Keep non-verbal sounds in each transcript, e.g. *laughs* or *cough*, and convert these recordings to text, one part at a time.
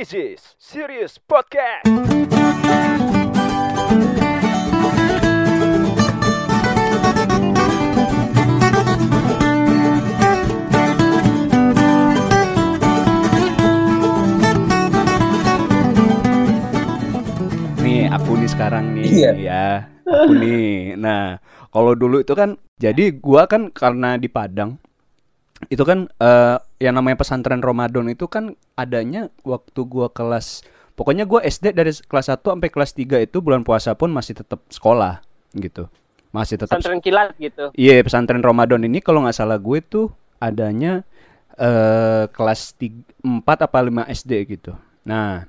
This is Serious Podcast. Nih aku nih sekarang nih Iya. ya. Aku nih. Nah, kalau dulu itu kan jadi gua kan karena di Padang itu kan eh, yang namanya pesantren Ramadan itu kan adanya waktu gua kelas pokoknya gua SD dari kelas 1 sampai kelas 3 itu bulan puasa pun masih tetap sekolah gitu. Masih tetap pesantren kilat gitu. Iya, pesantren Ramadan ini kalau nggak salah gue tuh adanya eh kelas 3, 4 apa 5 SD gitu. Nah,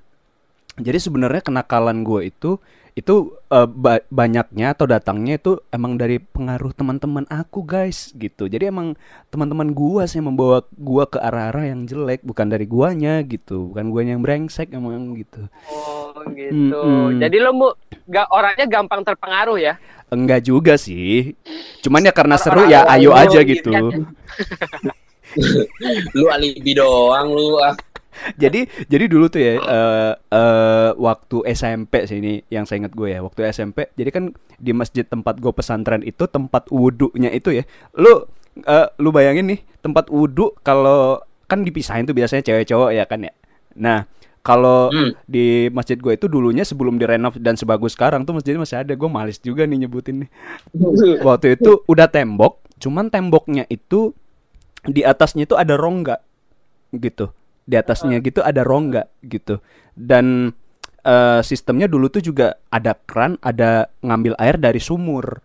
jadi sebenarnya kenakalan gue itu itu eh, ba- banyaknya atau datangnya itu emang dari pengaruh teman-teman aku guys gitu. Jadi emang teman-teman gua sih yang membawa gua ke arah-arah yang jelek, bukan dari guanya gitu, bukan guanya yang brengsek emang gitu. Oh gitu. Mm-mm. Jadi lo mu ga, orangnya gampang terpengaruh ya? Enggak juga sih. Cuman ya karena seru ya ayo aja mau gitu. lihat ya. *laughs* *laughs* lu alibi doang lu ah *laughs* jadi jadi dulu tuh ya eh eh, waktu SMP sih ini yang saya ingat gue ya waktu SMP jadi kan di masjid tempat gue pesantren itu tempat wudhunya itu ya lu eh, lu bayangin nih tempat wudhu kalau kan dipisahin tuh biasanya cewek cowok ya kan ya. Nah kalau Hmm. di masjid gue itu dulunya sebelum direnov dan sebagus sekarang tuh masjidnya masih ada gue malis juga nih nyebutin nih. *laughs* Waktu itu udah tembok cuman temboknya itu di atasnya itu ada rongga gitu di atasnya gitu ada rongga gitu dan eh, sistemnya dulu tuh juga ada kran ada ngambil air dari sumur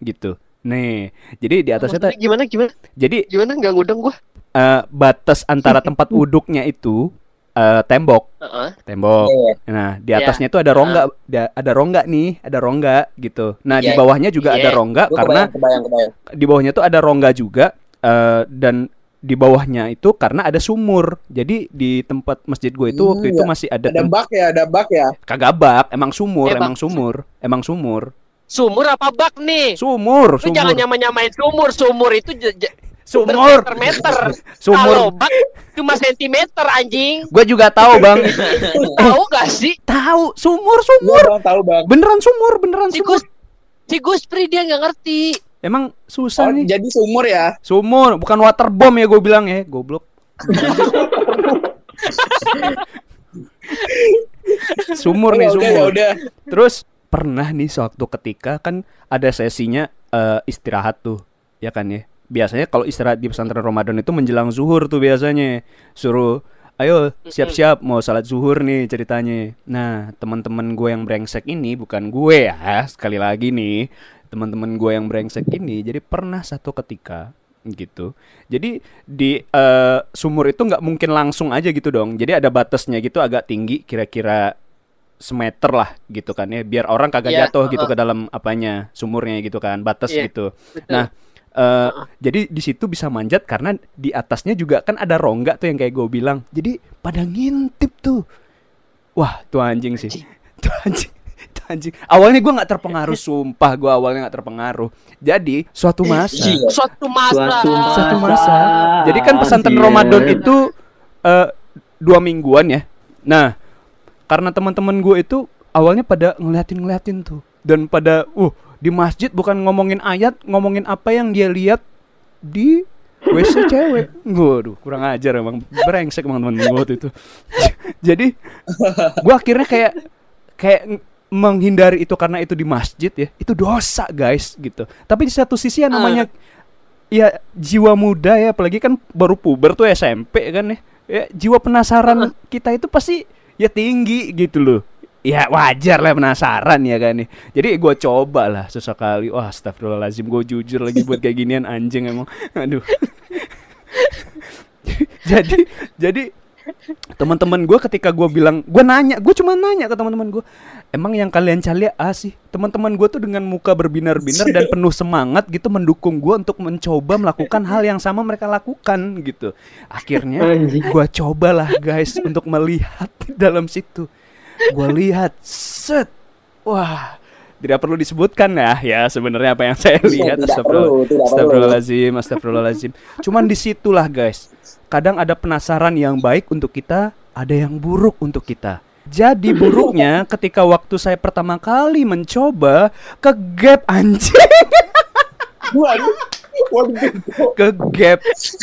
gitu nih jadi di atasnya tuh gimana gimana? jadi Gimana nggak ngundang gua? eh, batas antara tempat *laughs* wuduknya itu eh, tembok Heeh. tembok Iya. Nah, di atasnya itu ada rongga, da- ada rongga nih, ada rongga gitu. Nah, di Iya. bawahnya juga ada Iya. rongga Gua karena kebayang kebayang kebayang di bawahnya tuh ada rongga juga eh, dan di bawahnya itu karena ada sumur. Jadi di tempat masjid gue itu Hmm, waktu itu ya. masih ada, ada bak ya ada bak ya kagak bak, emang sumur, Eh, bak. emang sumur, emang sumur. Sumur apa bak nih? Sumur, Lu jangan sumur. nyamain-nyamain sumur. Sumur itu j- j- Sumur. meter-meter. *laughs* Kalau Sumur. bak cuma sentimeter anjing. Gue juga tahu, Bang. *laughs* Tahu gak sih? tahu, sumur, sumur. bang tahu bang Beneran sumur, beneran Si sumur. Gus Si Gus Pri dia nggak ngerti. Emang susah oh, nih. jadi sumur ya Sumur, bukan water bomb ya gue bilang ya, goblok. Sumur nih, Oh, udah sumur. udah Terus pernah nih sewaktu ketika kan ada sesinya eh, istirahat tuh, ya kan ya. Biasanya kalau istirahat di pesantren Ramadan itu menjelang zuhur tuh biasanya. Suruh ayo siap-siap mau salat zuhur nih ceritanya. Nah, teman-teman gue yang brengsek ini bukan gue ya, sekali lagi nih. Teman-teman gue yang brengsek ini jadi pernah satu ketika gitu. Jadi di eh, sumur itu nggak mungkin langsung aja gitu dong. Jadi ada batasnya gitu agak tinggi kira-kira semeter lah gitu kan ya biar orang kagak Iya, jatuh gitu ke dalam apanya sumurnya gitu kan batas Iya, gitu. Betul. nah eh, jadi di situ bisa manjat karena di atasnya juga kan ada rongga tuh yang kayak gue bilang. Jadi pada ngintip tuh. Wah tuh anjing sih. Anjing. *laughs* Tuh anjing awalnya gue nggak terpengaruh sumpah gue awalnya nggak terpengaruh jadi suatu masa Iya. suatu masa. Suatu masa. masa. Jadi kan pesantren Iya. Ramadan itu eh, dua mingguan ya. Nah, karena teman-teman gue itu awalnya pada ngeliatin ngeliatin tuh dan pada uh di masjid bukan ngomongin ayat, ngomongin apa yang dia lihat di WC cewek. Waduh, kurang ajar emang brengsek emang teman gue waktu itu. *laughs* Jadi gue akhirnya kayak kayak menghindari itu karena itu di masjid ya. Itu dosa, guys, gitu. Tapi di satu sisi ya namanya ya jiwa muda ya apalagi kan baru puber tuh SMP kan ya. ya jiwa penasaran kita itu pasti ya tinggi gitu loh ya wajar lah penasaran ya kan nih jadi gue coba lah sesekali wah astagfirullahaladzim gue jujur lagi buat kayak ginian anjing emang aduh *laughs* jadi jadi teman-teman gue ketika gue bilang gue nanya gue cuma nanya ke teman-teman gue emang yang kalian cari A sih? Teman-teman gue tuh dengan muka berbinar-binar dan *laughs* penuh semangat gitu mendukung gue untuk mencoba melakukan hal yang sama mereka lakukan gitu. Akhirnya gue cobalah guys untuk melihat di dalam situ. Gue lihat set. Wah tidak perlu disebutkan ya ya sebenarnya apa yang saya lihat. astagfirullahaladzim astagfirullahaladzim. Cuman di situlah guys. Kadang ada penasaran yang baik untuk kita ada yang buruk untuk kita. Jadi buruknya ketika waktu saya pertama kali mencoba ke gap anjing, Waduh. Ke gap,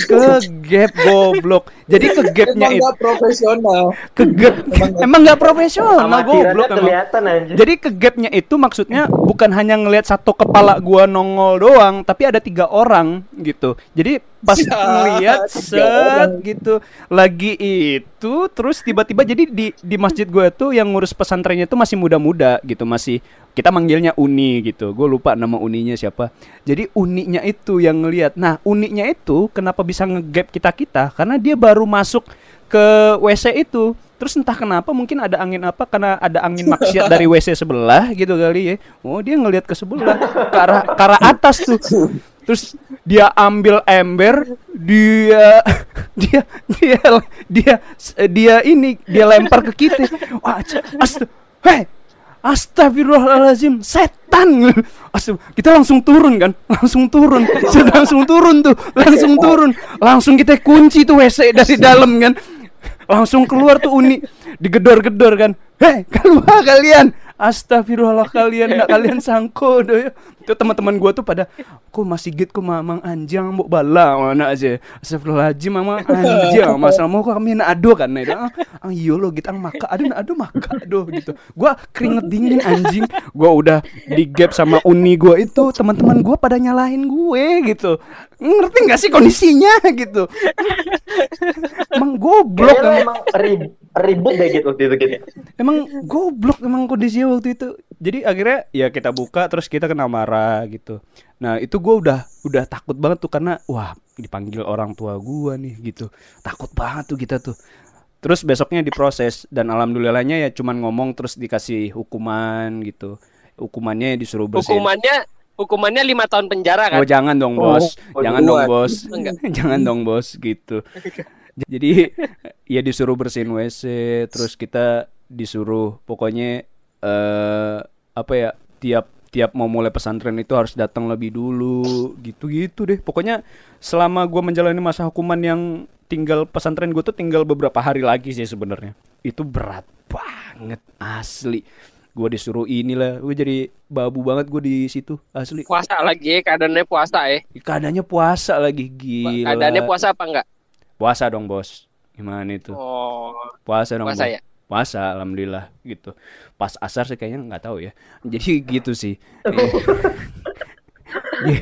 ke gap goblok. Jadi ke gapnya Emang itu nggak profesional. ke gap emang nggak profesional goblok emang. kelihatan anjir. Jadi ke gapnya itu maksudnya bukan hanya ngelihat satu kepala gua nongol doang, tapi ada tiga orang gitu. Jadi pas *laughs* Ya, ngelihat tiga set orang. gitu lagi itu terus tiba-tiba jadi di di masjid gua tuh yang ngurus pesantrennya itu masih muda-muda gitu, masih kita manggilnya uni gitu. Gue lupa nama uninya siapa. Jadi uninya itu yang ngelihat. Nah, uninya itu kenapa bisa ngegap kita-kita? Karena dia baru masuk ke WC itu. Terus entah kenapa mungkin ada angin apa karena ada angin maksiat dari WC sebelah gitu kali ya. Oh, dia ngelihat ke sebelah ke arah ke arah atas tuh. Terus dia ambil ember, dia *laughs* dia dia dia dia ini dia lempar ke kita. Wah, ast hei, Astagfirullahaladzim, setan. Astag- kita langsung turun kan, langsung turun, langsung turun tuh, langsung turun, langsung kita kunci tuh WC dari dalam kan, langsung keluar tuh uni, digedor-gedor kan, hei keluar kalian, Astagfirullah *laughs* kalian, nggak kalian sangko doh ya. Itu teman-teman gua tuh pada, kok masih git kok mamang anjang mbok bala mana aja. Astagfirullahaladzim mamang *laughs* anjang, masalah mau kok kami nak ado kan itu. Ah, ah iya lo gitu ang maka ada nak ado maka doh gitu. Gua keringet dingin anjing. Gua udah di gap sama uni gua itu, teman-teman gua pada nyalahin gue gitu. Ngerti nggak sih kondisinya gitu. *laughs* Emang goblok emang rib- ribut deh gitu waktu itu gitu. Emang goblok emang kondisinya waktu itu. Jadi akhirnya ya kita buka terus kita kena marah gitu. Nah, itu gua udah udah takut banget tuh karena wah, dipanggil orang tua gua nih gitu. Takut banget tuh kita tuh. Terus besoknya diproses dan alhamdulillahnya ya cuman ngomong terus dikasih hukuman gitu. Hukumannya disuruh bersihin. Hukumannya hukumannya lima tahun penjara kan? Oh jangan dong bos, Oh, jangan dong bos, *laughs* jangan dong bos gitu. Jadi ya disuruh bersihin WC, terus kita disuruh pokoknya eh apa ya tiap tiap mau mulai pesantren itu harus datang lebih dulu, gitu-gitu deh. Pokoknya selama gua menjalani masa hukuman yang tinggal pesantren gue tuh tinggal beberapa hari lagi sih sebenarnya. Itu berat banget asli. Gue disuruh inilah, gue jadi babu banget gue di situ asli. Puasa lagi ya, keadaannya puasa ya. Keadaannya puasa lagi gila. Keadaannya puasa apa enggak? Puasa dong bos. Gimana itu? Oh, Puasa dong. puasa Bos. ya. Puasa, alhamdulillah gitu. Pas asar sih kayaknya nggak tahu ya. *laughs* Jadi gitu sih. *laughs* Iya.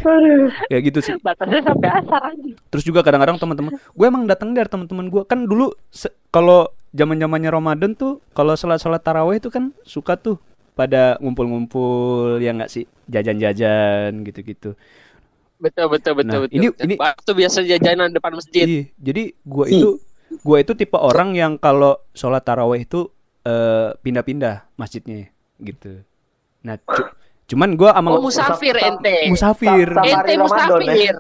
ya gitu sih. Batasnya sampai asar aja. Terus juga kadang-kadang teman-teman, gue emang datang dari teman-teman gue kan dulu kalau zaman zamannya Ramadan tuh kalau sholat-sholat taraweh itu kan suka tuh pada ngumpul-ngumpul ya nggak sih jajan-jajan gitu-gitu. Betul betul betul Nah, betul. ini- betul. ini- waktu biasa jajanan depan masjid. Iya, jadi gua itu gua itu tipe orang yang kalau sholat taraweh itu eh, pindah-pindah masjidnya gitu. Nah, cu- cuman gua ama Oh, musafir ente. musafir. Sa- Ente musafir. Iya.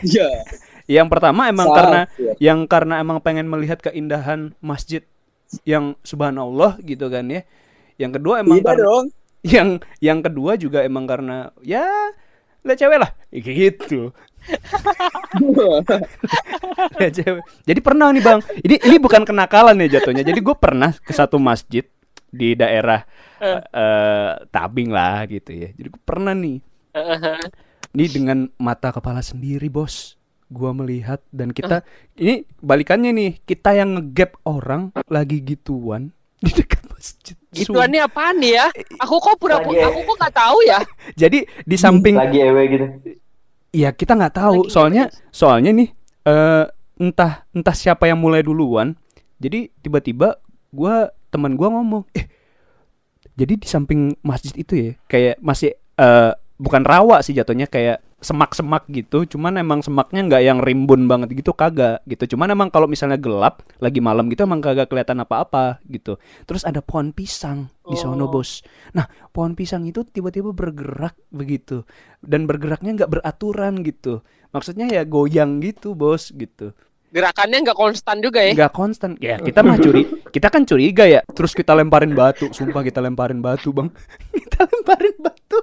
Iya. *laughs* Yang pertama emang Safir. karena yang karena emang pengen melihat keindahan masjid yang subhanallah gitu kan ya. Yang kedua emang Iya karena dong. yang yang kedua juga emang karena ya lihat cewek lah kayak gitu. *laughs* Lihat cewek. Jadi pernah nih bang, ini ini bukan kenakalan ya jatuhnya. Jadi gue pernah ke satu masjid di daerah eh, Tabing lah gitu ya. Jadi gue pernah nih, ini dengan mata kepala sendiri bos, gua melihat dan kita ini balikannya nih, kita yang ngegap orang lagi gituan di dekat masjid. Gituannya apaan nih ya? Aku kok pura-pura aku kok nggak tahu ya. *laughs* Jadi di samping Lagi ewe gitu. Iya kita nggak tahu Lagi soalnya soalnya nih eh entah entah siapa yang mulai duluan jadi tiba-tiba gua teman gua ngomong eh jadi di samping masjid itu ya kayak masih eh bukan rawa sih jatuhnya kayak semak-semak gitu cuman emang semaknya nggak yang rimbun banget gitu kagak gitu. Cuman emang kalau misalnya gelap lagi malam gitu emang kagak kelihatan apa-apa gitu. Terus ada pohon pisang di sono Oh. bos. Nah pohon pisang itu tiba-tiba bergerak begitu dan bergeraknya nggak beraturan gitu. Maksudnya ya goyang gitu bos gitu. Gerakannya nggak konstan juga ya. nggak konstan. Ya kita mah curi kita kan curiga ya. Terus kita lemparin batu sumpah kita lemparin batu bang. *laughs* Kita lemparin batu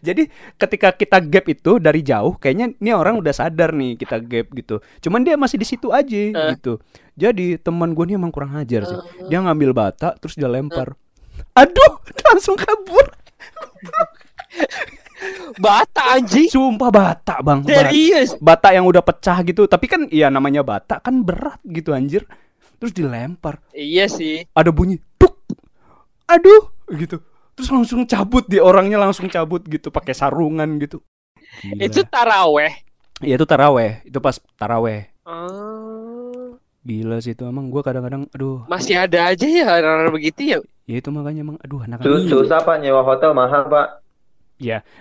Jadi ketika kita gap itu dari jauh, kayaknya ini orang udah sadar nih kita gap gitu. Cuman dia masih di situ aja Eh. gitu. Jadi teman gue nih emang kurang ajar sih. Dia ngambil bata terus dia lempar. Aduh, *laughs* langsung kabur. *laughs* Bata anjing. Sumpah bata bang. Serius. Bata yang udah pecah gitu. Tapi kan ya namanya bata kan berat gitu anjir. Terus dilempar. Iya sih. Ada bunyi. Tuk. Aduh gitu. Terus langsung cabut di orangnya langsung cabut gitu pakai sarungan gitu. Gila. Itu taraweh. Iya itu taraweh, itu pas taraweh. Ah, Gila sih itu emang gua kadang-kadang aduh, masih ada aja ya orang-orang begitu ya. ya itu makanya emang aduh anak Sus- susah pak nyewa hotel mahal pak.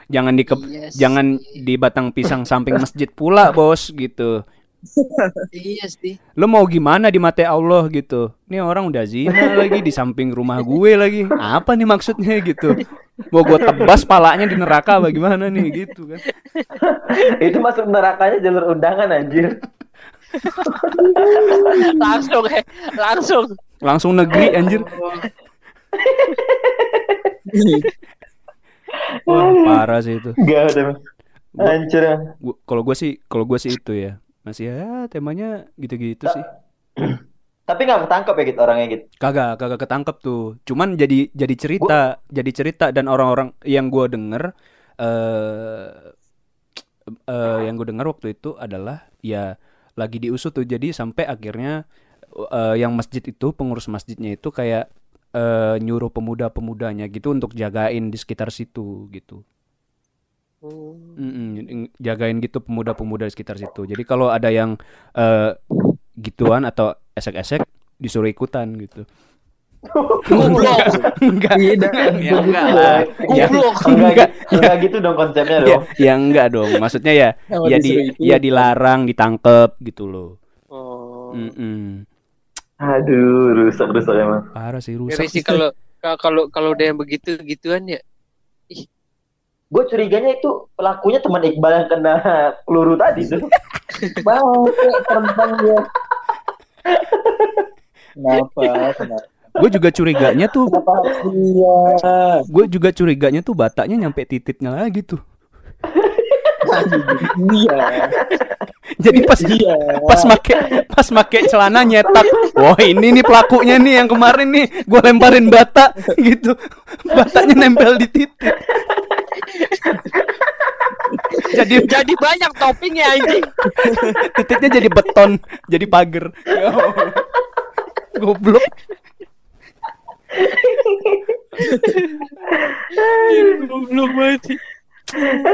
jangan di ke- Iya jangan di Batang Pisang samping masjid pula, Bos gitu. Iya sih. Lo mau gimana di mata Allah gitu. Ini orang udah zina lagi di samping rumah gue lagi. Apa nih maksudnya gitu? Mau gue tebas palanya di neraka bagaimana nih gitu kan. Itu masuk nerakanya jalur undangan anjir. Langsung eh, langsung. Langsung negeri anjir. Wah, parah sih itu. Gak ada. Gua- Kalau gue sih, kalau gue sih itu ya. Masih ya temanya gitu-gitu sih. *clears throat* Tapi nggak ketangkep ya gitu orangnya gitu. Kagak, kagak ketangkep tuh. Cuman jadi jadi cerita, jadi cerita dan orang-orang yang gua denger eh eh, yang gue dengar waktu itu adalah ya lagi diusut tuh. Jadi sampai akhirnya eh, yang masjid itu pengurus masjidnya itu kayak eh, nyuruh pemuda-pemudanya gitu untuk jagain di sekitar situ gitu. Mm-mm, jagain gitu pemuda-pemuda di sekitar situ. Jadi kalau ada yang eh, gituan atau esek-esek disuruh ikutan gitu. Goblok. enggak. Tidak. Ya enggak lah. Ya, Goblok. Enggak, enggak gitu dong konsepnya ya, dong. ya enggak dong. Maksudnya ya ya di ikut. ya dilarang, ditangkep gitu loh. Oh. Mm-mm. Aduh, rusak rusak emang. Parah sih rusak. sih kalau kalau kalau udah yang begitu gituan ya. Gue curiganya itu pelakunya teman Iqbal yang kena peluru tadi tuh. *laughs* Mau terbang dia. Kenapa? Kenapa? Gue juga curiganya tuh, Kenapa gue juga curiganya tuh batanya nyampe titiknya lagi tuh. Iya. Jadi pas Iya. pas make pas make celana nyetak. Wah, ini nih pelakunya nih yang kemarin nih gue lemparin bata gitu. Batanya nempel di titik. jadi Jadi banyak toppingnya anjing. titiknya jadi beton, jadi pagar. Goblok. Goblok banget. sih.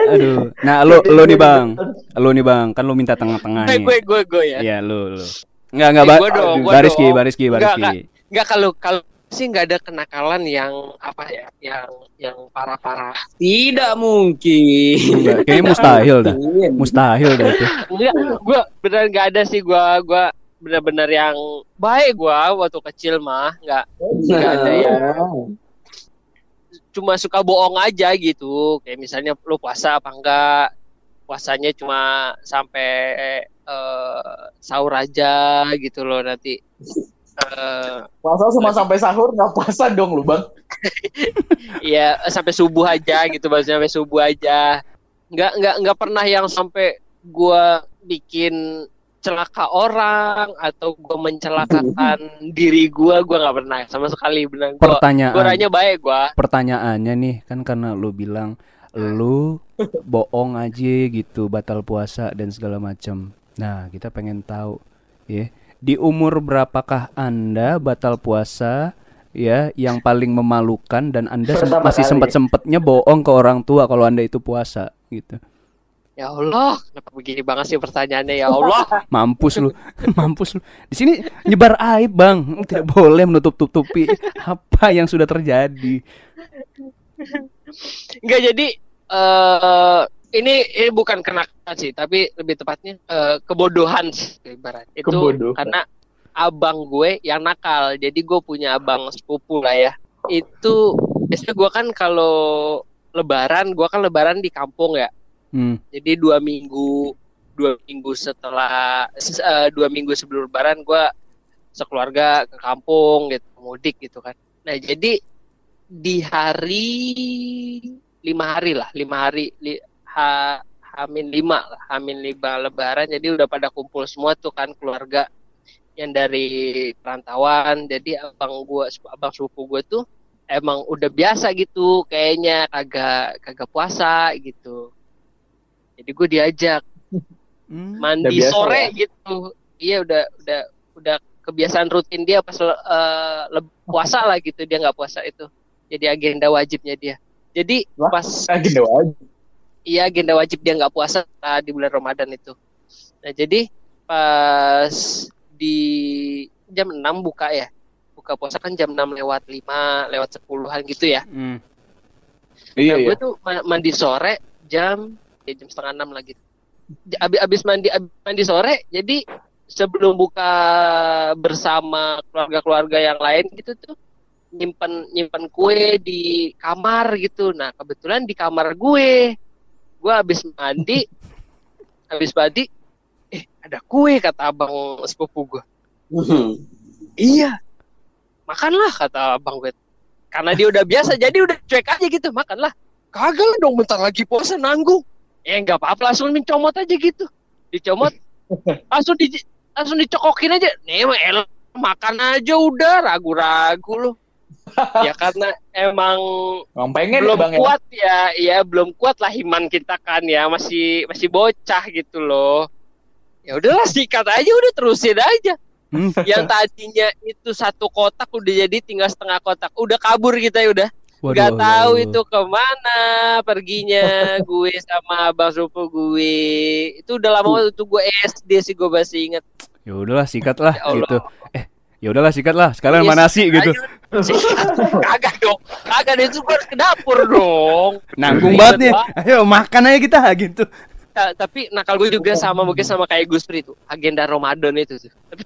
Aduh. Nah, lo lo nih, Bang. Lo nih, Bang. Kan lo minta tengah-tengah nih. gue gue gue ya. Iya, lo lo. Enggak, enggak, Eh, Ba- dong, gua Bariski. Bariski, Enggak, Bariski. enggak. Enggak kalau kalau sih nggak ada kenakalan yang apa ya, yang yang parah-parah. Tidak mungkin. Enggak, kayaknya mustahil dah. Mustahil dah itu. Enggak, gue benar nggak ada sih gue gue benar-benar yang baik gue waktu kecil mah nggak nggak ada ya cuma suka bohong aja gitu. Kayak misalnya lu puasa apa enggak? Puasanya cuma sampai eh, sahur aja gitu loh nanti. Eh, Puasa cuma sampai sahur nggak puasa dong lu bang. *laughs* Iya sampai subuh aja gitu maksudnya sampai subuh aja. Nggak nggak nggak pernah yang sampai gua bikin celaka orang atau gua mencelakakan *laughs* diri gua gua nggak pernah sama sekali benar gua Pertanyaan. baik gua Pertanyaannya nih, kan karena lu bilang lu *laughs* bohong aja gitu, batal puasa dan segala macam. Nah, kita pengen tahu ya, di umur berapakah Anda batal puasa ya yang paling memalukan dan Anda Pertama masih kali. sempat-sempatnya bohong ke orang tua kalau Anda itu puasa gitu. Ya Allah kenapa begini banget sih pertanyaannya ya Allah *laughs* Mampus lu, *laughs* mampus lu. Di sini nyebar aib, Bang. Tidak boleh menutup-tutupi *laughs* apa yang sudah terjadi. nggak jadi eh ini ini bukan kenakan sih tapi lebih tepatnya eh, kebodohan sih ibarat itu Kebodohan. karena abang gue yang nakal jadi gue punya abang sepupu lah ya itu biasanya gue kan kalau lebaran gue kan lebaran di kampung ya Hmm. jadi dua minggu dua minggu setelah se- eh, dua minggu sebelum lebaran gue sekeluarga ke kampung gitu mudik gitu kan. Nah jadi di hari lima hari lah lima hari li, ha, hamin lima lah hamin lima lebaran. Jadi udah pada kumpul semua tuh kan keluarga yang dari perantauan. Jadi abang gua abang sepupu gua tuh emang udah biasa gitu kayaknya kagak kagak puasa gitu jadi gue diajak Hmm. mandi Udah biasa sore ya? gitu iya udah udah udah kebiasaan rutin dia pas leb- puasa lah gitu dia nggak puasa itu jadi agenda wajibnya dia jadi Wah. pas Lagi doang. iya agenda wajib dia nggak puasa ah, di bulan Ramadan itu nah jadi pas di jam 6 buka ya buka puasa kan jam 6 lewat 5 lewat 10-an gitu ya Hmm. Iya nah, iya. gue tuh ma- mandi sore jam ya jam setengah enam lagi. J- Abis, abis mandi abis mandi sore, jadi sebelum buka bersama keluarga-keluarga yang lain gitu tuh nyimpen nyimpen kue di kamar gitu. Nah kebetulan di kamar gue, gue abis mandi, *laughs* abis mandi, eh ada kue kata abang sepupu gue. Hmm. Iya, makanlah kata abang gue. Karena dia udah biasa, jadi udah cuek aja gitu, makanlah. Kagak dong, bentar lagi puasa nanggung. Eh nggak apa-apa, langsung dicomot aja gitu. Dicomot, *laughs* langsung di langsung dicokokin aja. Nih mah elah, makan aja udah, ragu-ragu loh. *laughs* ya karena emang Emang pengen belum ya bang ya? kuat ya, ya belum kuat lah iman kita kan ya, masih masih bocah gitu loh. Ya udahlah sikat aja, udah terusin aja Hmm. yang tadinya itu satu kotak udah jadi tinggal setengah kotak udah kabur kita ya udah Waduh, waduh, tahu waduh. itu ke mana perginya *laughs* gue sama abang sepupu gue itu udah lama waktu itu gue SD sih gue masih inget Ya udahlah sikat lah *laughs* Ya gitu. Eh, ya udahlah sikat lah. Sekalian Iya, mana sih gitu. *laughs* Kagak dong kagak itu gue harus ke dapur dong Nanggung banget nih. Ayo makan aja kita gitu. Ta- tapi nakal gue juga sama mungkin sama kayak Gus Pri tuh agenda Ramadan itu tuh tapi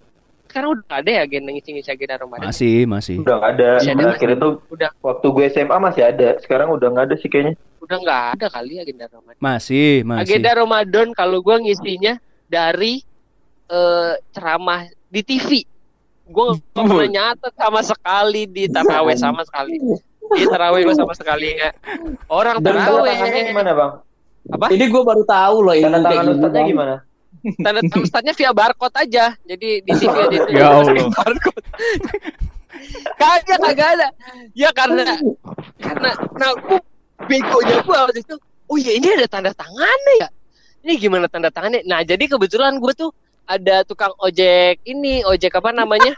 sekarang udah nggak ada ya agenda ngisi-ngisi agenda Ramadan Masih, masih. Udah nggak ada. Masih ada, Terakhir itu udah waktu gue SMA masih ada. Sekarang udah nggak ada sih kayaknya. udah nggak ada kali agenda Ramadan Masih, masih. Agenda Ramadan kalau gue ngisinya dari eh, ceramah di TV. Gue nggak *laughs* pernah nyatet sama sekali di taraweh sama sekali. Di taraweh gue sama sekali nggak. Orang Dan tanda tangannya taraweh. gimana bang? Apa? Ini gue baru tahu loh ini Tanda kayak tangan gimana? Tanda tangan ustadznya via barcode aja. Jadi di TV aja itu. Ya Allah. *laughs* Barcode. Kagak kagak ada. Ya karena karena nah gue begonya gue waktu itu. Oh iya ini ada tanda tangannya ya. Ini gimana tanda tangannya? Nah jadi kebetulan gue tuh ada tukang ojek ini ojek apa namanya?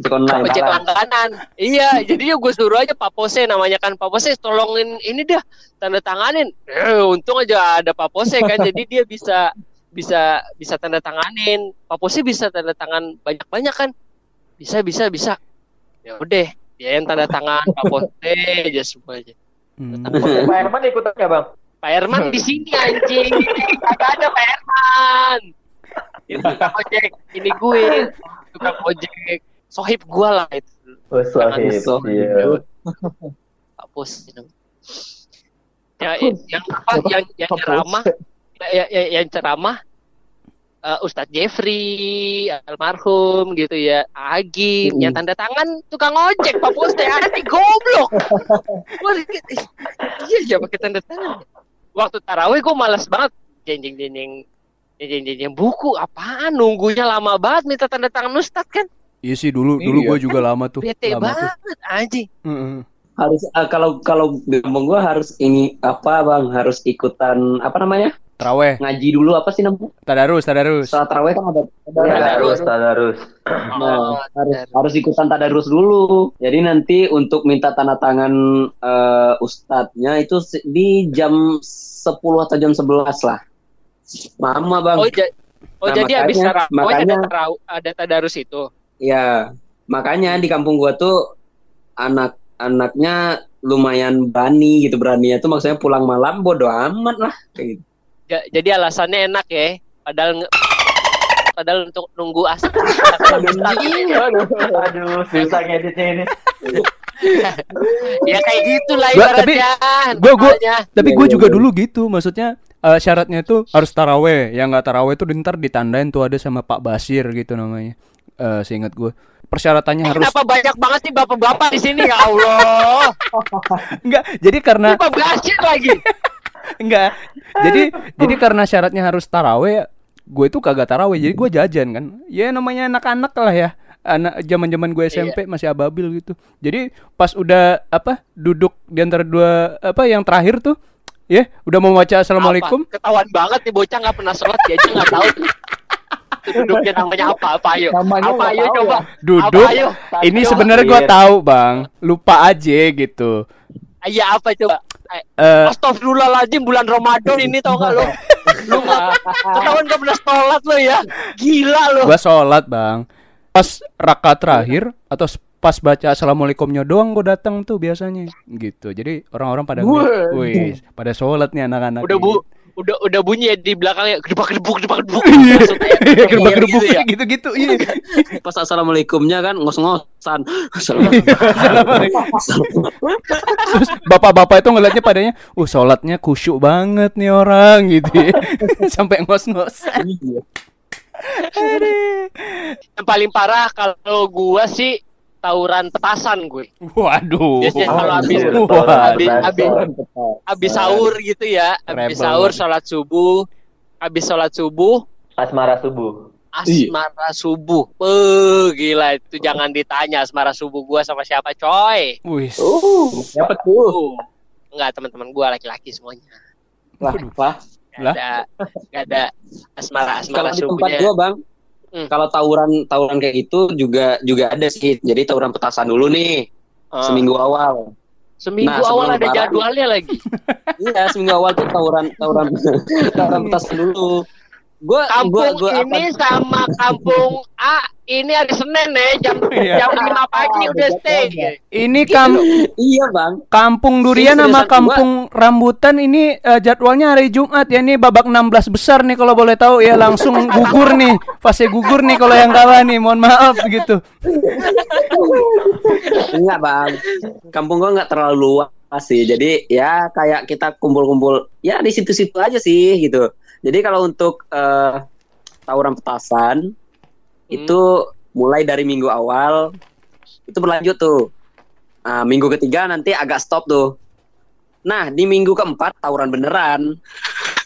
Ojek online. ojek langganan. Iya, jadi gue suruh aja Pak Pose namanya kan Pak Pose tolongin ini dah tanda tanganin. Eh, untung aja ada Pak Pose kan jadi dia bisa bisa bisa tanda tanganin. Pak Pose bisa tanda tangan banyak-banyak kan? Bisa bisa bisa. Ya udah, dia yang tanda tangan Pak *laughs* Pose aja semuanya. Hmm. Pak Herman ikutan nggak bang? Pak Herman di sini anjing. Kagak ada Pak Herman. Itu tukang ojek ini gue, tukang ojek sohib gue lah itu. Oh, Sohib. Sohib. Iya. Pak Pos ya, yang apa yang yang ceramah ya, ya, yang ceramah eh, Ustadz Jeffrey almarhum gitu ya Agim yang tanda tangan tukang ojek Pak Pos teh aneh goblok *laughs* Gua dikit, "Ih, iya ya pakai tanda tangan waktu taraweh gue malas banget jenjeng jenjeng jenjeng jenjeng buku apaan nunggunya lama banget minta tanda tangan Ustadz kan Iya sih dulu dulu Iya. gue juga lama tuh. bete lama tuh. banget anjing Heeh. Harus eh, kalau kalau di kampung gue harus ini apa bang? Harus ikutan apa namanya? Traweh, Ngaji dulu apa sih namanya? tadarus, tadarus. Setelah taraweh kan ada Tadarus, tadarus. Nah, Oh, harus, tadarus. harus ikutan tadarus dulu. Jadi nanti untuk minta tanda tangan eh, ustadznya itu di jam 10 atau jam 11 lah. Mama bang. Oh, ja- oh Nah, jadi habis makanya- tarawih ada makanya- tarau- ada tadarus itu. Ya, makanya di kampung gua tuh anak-anaknya lumayan berani gitu beraninya tuh maksudnya pulang malam bodo amat lah kayak gitu. Ja- jadi alasannya enak ya. Padahal nge- padahal untuk nunggu asal. Aduh, susah ngeditnya ini. ya kayak gitulah Gua- tapi ibaratnya. gua- gua- namanya. Tapi Iya, gue iya, juga iya. dulu gitu, maksudnya eh, syaratnya itu harus taraweh. Yang nggak taraweh itu ntar ditandain tuh ada sama Pak Basir gitu namanya. Eh, seingat gue. persyaratannya harus Kenapa banyak banget sih bapak-bapak di sini ya Allah? *laughs* enggak. Jadi karena Kenapa belajar lagi? *laughs* enggak. Jadi jadi karena syaratnya harus taraweh, gue itu kagak taraweh. Jadi gue jajan kan. Ya namanya anak-anak lah ya. Anak zaman-zaman gue SMP masih ababil gitu. Jadi pas udah apa duduk di antara dua apa yang terakhir tuh ya udah mau baca assalamualaikum Apa? Ketahuan banget nih bocah nggak pernah sholat dia aja nggak tahu. Duduknya namanya apa? Apa ayo? Namanya apa ayo coba? duduk Apa ayo? ini sebenarnya gue iya. tahu bang lupa aja gitu Iya apa coba? Eh, eh Astagfirullahaladzim bulan Ramadan ini tau gak lo? Lu ketahuan gak pernah sholat lo ya? Gila lo. gue sholat bang pas rakaat terakhir atau pas baca assalamualaikumnya doang gue datang tuh biasanya gitu jadi orang-orang pada wih pada sholat nih anak-anak Udah ini. bu, udah udah bunyi ya di belakangnya gedebak gedebuk gedebak gedebuk. Iya. Maksudnya gerbang gitu ya. gitu-gitu iya Pas assalamualaikumnya kan ngos-ngosan. Assalamualaikum. terus bapak-bapak itu ngeliatnya padanya uh sholatnya kusyuk banget nih orang gitu ya. *laughs* sampai ngos-ngos Yang paling parah kalau gua sih tawuran petasan gue. waduh Biasanya kalau habis Wah, habis Wah, habis habis sahur gitu ya, habis sahur sholat subuh, habis sholat subuh Asmara subuh. asmara subuh. Beuh, gila itu jangan ditanya asmara subuh gua sama siapa, coy. wih Uh, siapa tuh? Uh. Enggak, teman-teman gua laki-laki semuanya. Lah, lah. Gak ada gak ada asmara Kalau asmara di tempat subuhnya. gua, Bang, Hmm. kalau tawuran tawuran kayak gitu juga juga ada sih. Jadi tawuran petasan dulu nih, Ah. seminggu awal. Seminggu Nah, awal ada lebaran. jadwalnya lagi. *laughs* Iya, seminggu awal tuh tawuran tawuran *laughs* tawuran petasan dulu. Gua Kampung gua gua ini sama kampung A ini hari Senin nih jam Iya. jam 5 pagi udah stay. ini kam Iya, Bang. kampung durian Ini sama kampung rambutan ini eh, jadwalnya hari Jumat ya ini babak 16 besar nih kalau boleh tahu ya langsung *laughs* gugur nih fase gugur nih kalau yang kalah nih mohon maaf gitu Enggak, Bang. Kampung gua nggak terlalu luas sih. Jadi ya kayak kita kumpul-kumpul ya di situ-situ aja sih gitu. Jadi kalau untuk eh, tawuran petasan itu mulai dari minggu awal itu berlanjut tuh. Nah, minggu ketiga nanti agak stop tuh. Nah, di minggu keempat tawuran beneran.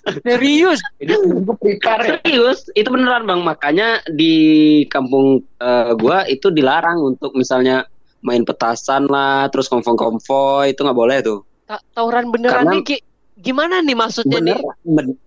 *laughs* Serius? Prepare. Serius, itu beneran bang. Makanya di kampung eh, gua itu dilarang untuk misalnya main petasan lah, terus konvoy-konvoy itu nggak boleh tuh. Ta- Tawuran beneran Karena- nih Ki. Gimana nih maksudnya nih? Beneran, ben-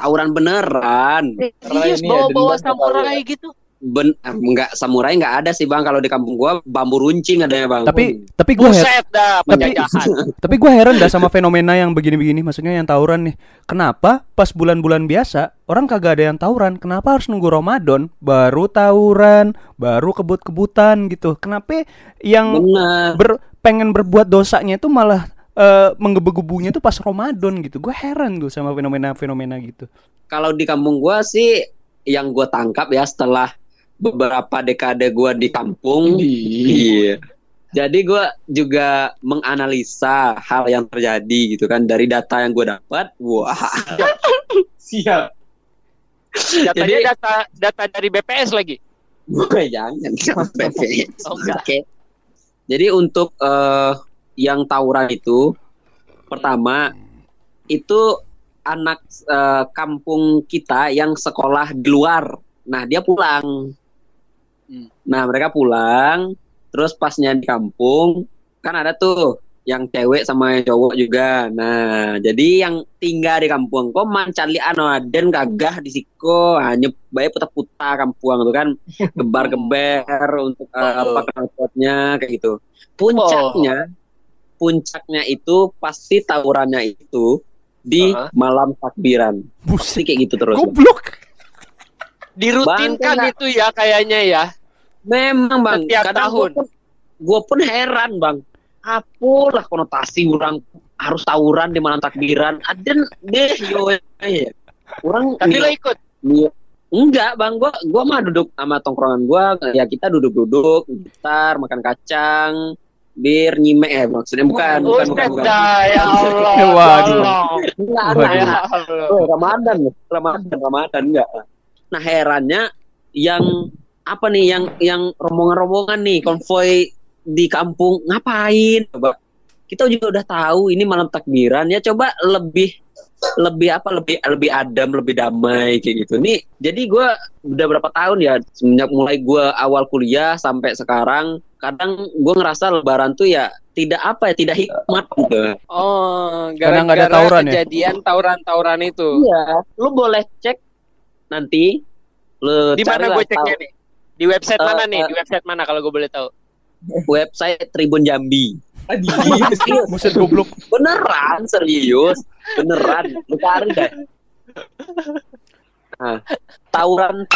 tawuran beneran. Serius ini bawa-bawa ada samurai gitu? Ben, eh, nggak samurai nggak ada sih bang. Kalau di kampung gua bambu runcing adanya bang. tapi tapi gue Buset dah Tapi- penjajahan. *laughs* tapi gue heran dah sama fenomena yang begini-begini maksudnya yang tawuran nih kenapa pas bulan-bulan biasa orang kagak ada yang tawuran kenapa harus nunggu Ramadan baru tawuran baru kebut-kebutan gitu kenapa yang bener. ber, pengen berbuat dosanya itu malah eh, menggebu-gebunya itu pas Ramadan gitu gue heran tuh sama fenomena-fenomena gitu Kalau di kampung gua sih yang gua tangkap ya setelah beberapa dekade gua di kampung. Iya. Jadi gua juga menganalisa hal yang terjadi gitu kan dari data yang gue dapat. Wah, *laughs* Siap. Datanya Jadi- data data dari BPS lagi. gue *laughs* jangan *laughs* sampai Oh. Oke. Jadi untuk eh, yang tawuran itu pertama itu anak eh, kampung kita yang sekolah di luar. Nah, dia pulang. Hmm. Nah, mereka pulang terus pasnya di kampung kan ada tuh yang cewek sama yang cowok juga. Nah, jadi yang tinggal di kampung kok mancali anu dan gagah di siko hanya baik putar-putar kampung tuh kan *laughs* gebar-geber untuk Oh. apa kayak gitu. Puncaknya puncaknya itu pasti tawurannya itu di Uh-huh. malam takbiran. Pasti kayak gitu terus. goblok Dirutinkan Bang, itu ya kayaknya ya. Memang bang, Setiap kadang tahun. Gue pun, gua pun heran bang, apalah konotasi orang harus tawuran di malam takbiran. Ada deh yo, eh. orang Tapi lo ikut. Iya. Enggak bang, gua gua mah duduk sama tongkrongan gua, ya kita duduk-duduk, gitar, makan kacang, bir, nyimek eh maksudnya bukan, bukan, bukan, bukan. ya *laughs* Allah. Waduh. tolong. Enggak, Waduh. enggak. Ya Allah. Oh, Ramadan, Ramadan, Ramadan enggak. Nah herannya yang apa nih yang yang rombongan-rombongan nih konvoy di kampung ngapain coba kita juga udah tahu ini malam takbiran ya coba lebih lebih apa lebih lebih adem lebih damai kayak gitu nih jadi gue udah berapa tahun ya semenjak mulai gue awal kuliah sampai sekarang kadang gue ngerasa lebaran tuh ya tidak apa ya tidak hikmat gitu Oh, nggak ada gara-gara tawuran ya? kejadian tawuran-tawuran itu. iya lu boleh cek nanti lu Di mana gue ceknya tahu- nih? Di website Eh, mana nih? eh. Di website mana kalau gue boleh tahu? website Tribun Jambi *laughs* Buset goblok. beneran serius beneran lu cari deh nah, tawuran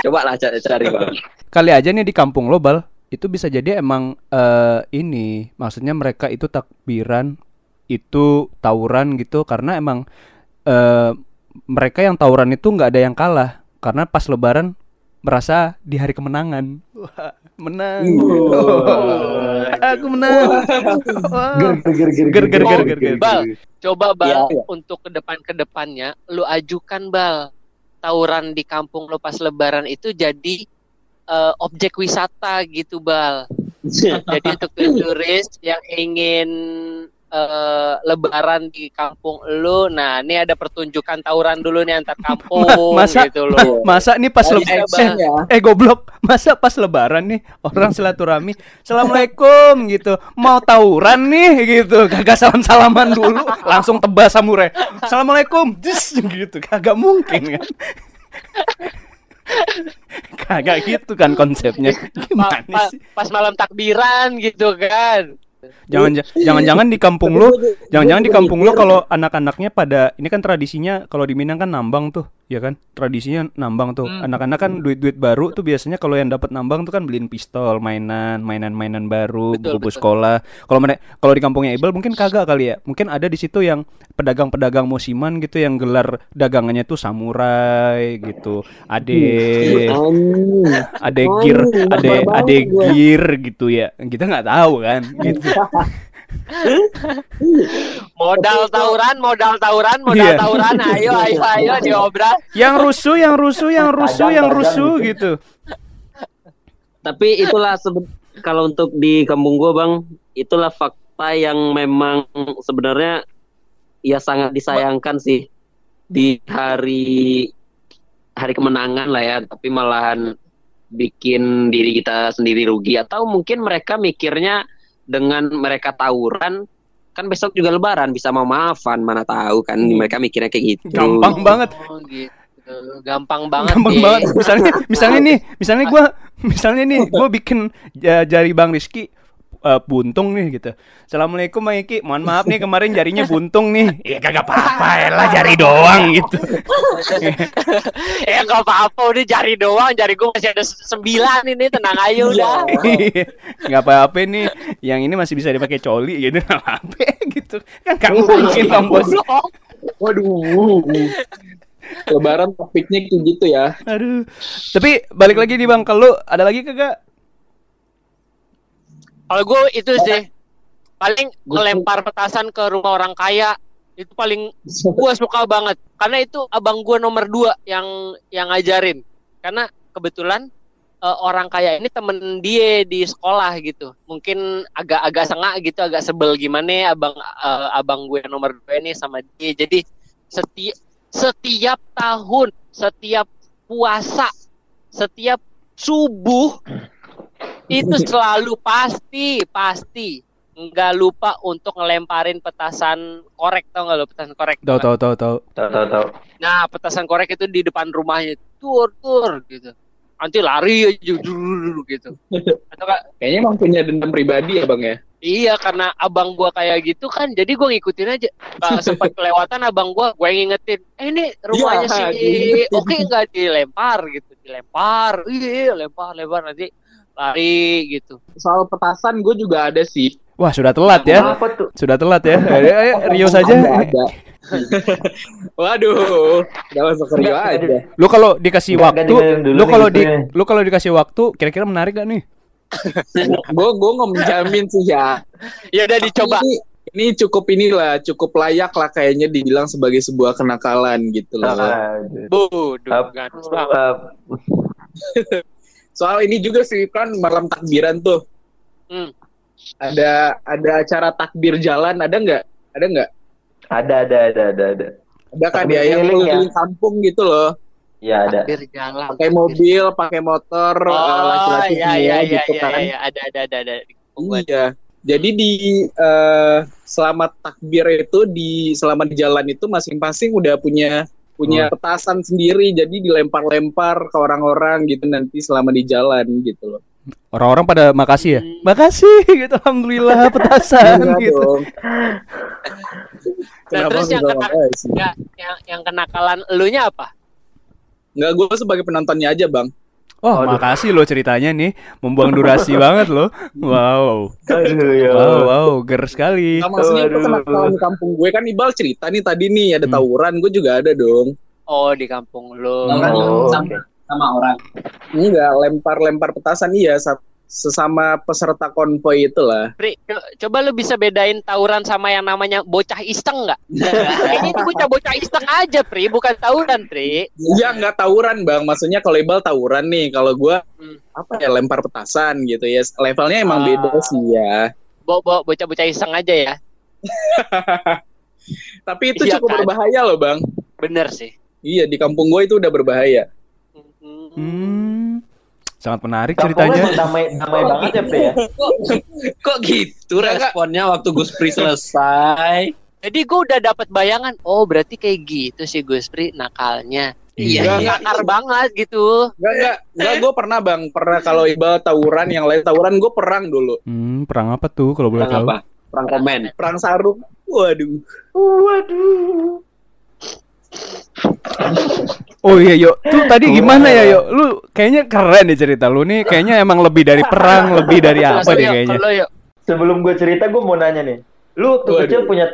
coba lah cari, cari bang Kali aja nih di kampung lo bal itu bisa jadi emang eh, ini maksudnya mereka itu takbiran itu tawuran gitu. Karena emang eh, mereka yang tawuran itu nggak ada yang kalah. Karena pas lebaran merasa di hari kemenangan. Wah, menang. Oh, aku menang. Wah. Ger ger Ger, ger, ger, ger, ger. Bal, coba bal Iya. untuk ke depan ke depannya lu ajukan bal tawuran di kampung lu pas lebaran itu jadi eh, objek wisata gitu bal. Jadi *laughs* untuk turis yang ingin eh, lebaran di kampung lu, nah ini ada pertunjukan tawuran dulu nih antar kampung masa gitu loh. masa nih pas Bisa, lebaran eh, eh goblok masa pas lebaran nih orang silaturahmi assalamualaikum gitu. Mau tawuran nih? gitu. Kagak salam salaman dulu. Langsung tebas samurai assalamualaikum. Jus, gitu. Kagak mungkin kan *laughs* kagak gitu kan konsepnya. *laughs* Pa- gimana pa- sih? pas malam takbiran gitu kan. jangan jangan jangan di kampung lu Jangan-jangan di kampung lo kalau anak-anaknya pada ini kan tradisinya kalau di Minang kan nambang tuh, ya kan? Tradisinya nambang tuh. Hmm. Anak-anak kan duit-duit baru tuh biasanya kalau yang dapat nambang tuh kan beliin pistol, mainan, mainan-mainan baru, Betul, buku betul. sekolah. Kalau mereka kalau di kampungnya Ibel mungkin kagak kali ya. Mungkin ada di situ yang pedagang-pedagang musiman gitu yang gelar dagangannya tuh samurai gitu. Ade ade gear, ade ade gear gitu ya. Kita nggak tahu kan gitu. *laughs* Modal tawuran, modal tawuran, modal Iya. tawuran. Ayo, ayo, ayo diobral. yang rusuh, yang rusuh, yang rusuh, yang rusuh gitu. tapi itulah kalau untuk di kampung gua bang itulah fakta yang memang sebenarnya ya sangat disayangkan sih di hari hari kemenangan lah ya tapi malahan bikin diri kita sendiri rugi atau mungkin mereka mikirnya dengan mereka tawuran kan besok juga lebaran bisa mau maafan mana tahu kan mereka mikirnya kayak gitu Gampang banget. Oh, gitu. Gampang banget. Gampang ya. banget. Misalnya, misalnya nih, misalnya gua, *laughs* misalnya nih, gua bikin ja- jari Bang Rizky eh, buntung nih gitu. Assalamualaikum Bang Iki. Mohon maaf nih kemarin jarinya buntung nih. Ya kagak apa-apa ya lah jari doang gitu. *laughs* Eh nggak apa-apa udah jari doang, jari gue masih ada se- sembilan ini tenang aja udah. *laughs* Nggak apa-apa nih. Yang ini masih bisa dipakai coli gitu. Nggak apa-apa gitu. Kan nggak mungkin dong bos. Waduh. Lebaran topiknya kayak gitu ya. Aduh. Tapi balik lagi nih Bang, kalau ada lagi kagak? Kalau gue itu sih paling ngelempar petasan ke rumah orang kaya itu paling gue suka banget. Karena itu abang gue nomor dua yang yang ngajarin. Karena kebetulan eh, orang kaya ini temen dia di sekolah gitu. Mungkin agak-agak sengak gitu agak sebel gimana ya abang eh, abang gue nomor dua ini sama dia. Jadi setiap setiap tahun setiap puasa setiap subuh itu selalu pasti pasti nggak lupa untuk ngelemparin petasan korek tau nggak lo petasan korek tahu tahu tahu. Tahu tahu tahu. Nah, petasan korek itu di depan rumahnya, tur tur gitu. Nanti lari aja dulu gitu. Atau kak, Kayaknya emang punya dendam pribadi ya bang ya. iya karena abang gua kayak gitu kan, jadi gua ngikutin aja. Kalau sempat *laughs* kelewatan abang gua, gua yang ngingetin, eh ini rumahnya Iya, si diingetin. oke nggak dilempar gitu, dilempar, iya lempar lempar nanti lari gitu. Soal petasan gue juga ada sih. Wah, sudah telat ya. Apa tuh? Sudah telat ya. Ayo, ayo, Rio saja. Ada. *laughs* Waduh, udah masuk ke Rio aja. Lu kalau dikasih Nggak, waktu, lu kalau di itunya. lu kalau dikasih waktu kira-kira menarik gak nih? *laughs* Gue gue nggak menjamin sih ya. Ya udah dicoba. Ini, ini cukup inilah, cukup layak lah kayaknya dibilang sebagai sebuah kenakalan gitu loh. Bodoh, *laughs* Soal ini juga sih kan malam takbiran tuh. Hmm. Ada ada acara takbir jalan ada nggak? Ada nggak? Ada, ada, ada, ada, ada. Ada kan ya yang keliling ya? kampung gitu loh. Ya ada. Takbir jalan. Pakai mobil, pakai motor, eh, Oh, laki-laki iya semua iya iya gitu iya kan. iya ada ada ada ada. Iya. Jadi di eh, selama takbir itu di selama di jalan itu masing-masing udah punya punya petasan sendiri jadi dilempar-lempar ke orang-orang gitu nanti selama di jalan gitu loh. Orang-orang pada makasih ya. Hmm. Makasih *laughs* gitu alhamdulillah *laughs* petasan Enggak gitu. Nah, terus yang enggak kena-? Ya, yang yang kenakalan elunya apa? Enggak, gue sebagai penontonnya aja bang. Oh, Aduh. makasih lo ceritanya nih. Membuang durasi *laughs* banget lo. Wow. Aduh, ya. Wow, wow, ger sekali. Nah, maksudnya itu kenakalan di kampung gue kan Ibal cerita nih tadi nih ada Hmm. tawuran, gue juga ada dong. Oh di kampung lu. Tawuran Oh, sama, sama orang. Enggak, lempar-lempar petasan iya sa- sesama peserta konvoy itulah. Pri, co- coba lu bisa bedain tawuran sama yang namanya bocah iseng nggak? Kayaknya itu bocah-bocah iseng aja, Pri, bukan tawuran, Pri. Iya nggak tawuran bang, maksudnya kalau Ibal tawuran nih, kalau gue Hmm. apa ya lempar petasan gitu ya, levelnya emang Ah. beda sih ya. Bo bo bocah-bocah iseng aja ya. *laughs* Tapi itu Iya cukup kan? berbahaya loh bang. Bener sih. Iya di kampung gue itu udah berbahaya. Hmm. Sangat menarik Kampungnya ceritanya. damai, damai banget ya, Pri ya. kok, kok gitu responnya waktu Gus Pri selesai? Jadi gue udah dapat bayangan, oh berarti kayak gitu sih Gus Pri nakalnya. Iya. Iya. Nakar banget gitu. Enggak enggak, enggak gue pernah bang, pernah kalau Ibal tawuran yang lain tawuran gue perang dulu, Hmm, perang apa tuh kalau boleh tahu? Perang apa? Perang komen. perang sarung. Waduh. Waduh. Oh iya, Yo. Tuh tadi gimana ya, Yo? Lu kayaknya keren nih cerita lu nih. Kayaknya emang lebih dari perang, *laughs* lebih dari apa deh yuk, kayaknya. Sebelum gue cerita, gue mau nanya nih. Lu waktu Waduh. kecil punya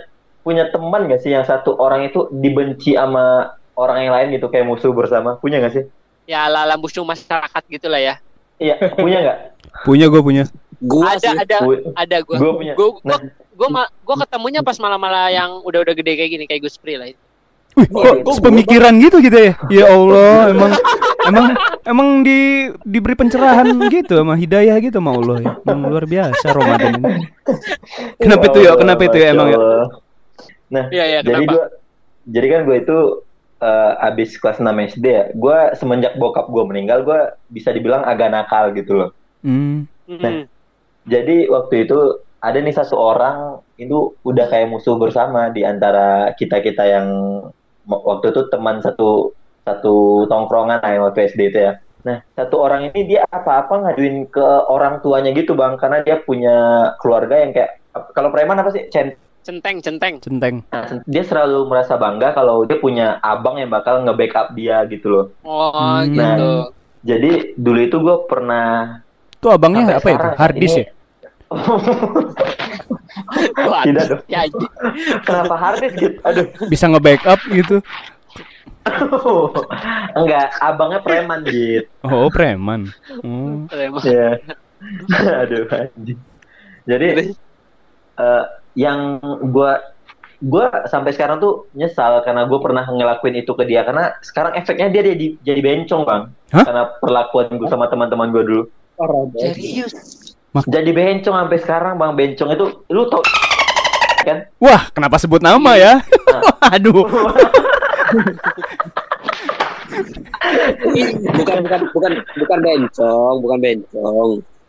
punya teman gak sih yang satu orang itu dibenci sama orang yang lain gitu kayak musuh bersama? Punya gak sih? Ya ala musuh masyarakat gitulah ya. Iya, punya nggak? *laughs* Punya gue punya. Gua ada sih, ada Gue ada gue. gue punya. Gue Nah, gue gue ketemunya pas malam-malam yang udah-udah gede kayak gini kayak Gus Pri lah. Wih, kok kok sepemikiran gitu gitu ya? *laughs* Ya Allah, emang emang emang di diberi pencerahan gitu sama hidayah gitu sama Allah ya. Emang luar biasa Ramadan ini. *laughs* Kenapa itu ya? Kenapa itu ya emang ya? Nah, Iya iya jadi kenapa? gue jadi kan gue itu eh, abis kelas 6 SD ya. Gue semenjak bokap gue meninggal, gue bisa dibilang agak nakal gitu loh. Hmm. Mm-mm. Jadi waktu itu ada nih satu orang itu udah kayak musuh bersama di antara kita kita yang waktu itu teman satu satu tongkrongan lah yang waktu SD itu ya. Nah satu orang ini dia apa-apa ngaduin ke orang tuanya gitu bang karena dia punya keluarga yang kayak kalau preman apa sih cent Centeng centeng. Centeng. Nah, dia selalu merasa bangga kalau dia punya abang yang bakal nge-backup dia gitu loh. Oh Hmm. gitu. Jadi dulu itu gue pernah Tuh abangnya apa itu? sekarang Hard disk ini- ya? *laughs* Wah, Tidak dong. Ya, Kenapa harddisk gitu? Aduh. Bisa nge-backup gitu. Enggak, abangnya preman gitu. Oh, preman. Oh. emang. Iya. Aduh anjing. Jadi eh, yang gua gua sampai sekarang tuh nyesal karena gue pernah ngelakuin itu ke dia karena sekarang efeknya dia jadi jadi bencong bang Hah? karena perlakuan gue sama teman-teman gue dulu Parah Serius. jadi bencong sampai sekarang bang bencong itu lu tau kan Wah, kenapa sebut nama ya? *laughs* Aduh. bukan bukan bukan bukan bencong, bukan bencong.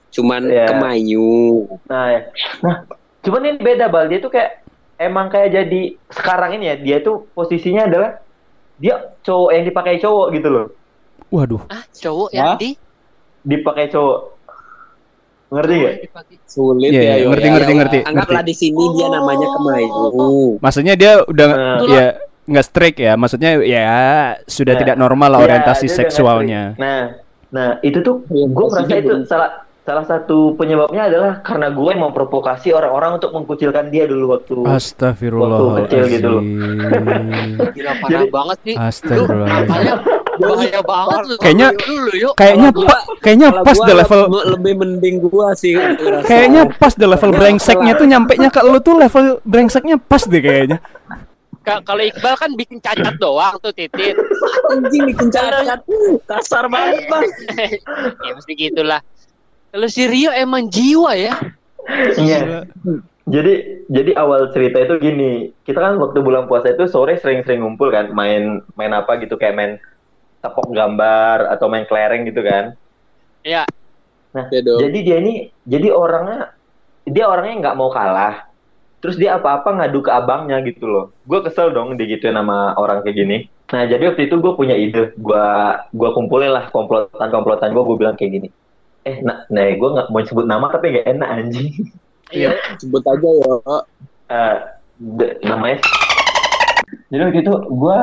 Cuman Iya. kemayu. nah ya. nah cuman ini beda bal dia tuh kayak emang kayak jadi sekarang ini ya dia tuh posisinya adalah dia cowok yang dipakai cowok gitu loh Waduh. Ah, cowok yang di dipakai cowok ngerti gak? Sulit Iya, ya, iya, yo, ngerti, ya. ngerti, ngerti. Anggaplah di sini dia namanya kemayu. Maksudnya dia udah Nah. ya nggak strict ya. Maksudnya ya sudah Nah, tidak normal lah Iya, orientasi udah seksualnya. ngerti. Nah, nah itu tuh gue Orientasinya merasa itu salah salah satu penyebabnya adalah karena gue memprovokasi orang-orang untuk mengkucilkan dia dulu waktu Astagfirullah. Waktu kecil gitu loh. *laughs* *laughs* Gila parah Jadi- banget sih. Lu nakalnya bahaya banget lu. Kayaknya- dulu yuk. Kayaknya pa, kayaknya pas the level le- lebih mending gua sih. kayaknya pas the level brengseknya tuh nyampe nya ke lu tuh level brengseknya pas deh kayaknya. Ka- kalau Iqbal kan bikin cacat doang tuh titit. Anjing bikin cacat. Kasar banget, *laughs* Bang. ya mesti gitulah. Kalau si Rio emang jiwa ya. Iya. Jadi jadi awal cerita itu gini, kita kan waktu bulan puasa itu sore sering-sering ngumpul kan, main main apa gitu kayak main tepok gambar atau main kelereng gitu kan. Ya. Nah, Ya jadi dia ini jadi orangnya dia orangnya nggak mau kalah. Terus dia apa-apa ngadu ke abangnya gitu loh. Gue kesel dong digituin sama orang kayak gini. Nah jadi waktu itu gue punya ide, gue gua kumpulin lah komplotan-komplotan gue, gue bilang kayak gini. Eh, nah, nah gue nggak mau sebut nama tapi gak enak anjing. Iya. Sebut aja ya. Eh, de- namanya jadi waktu itu gue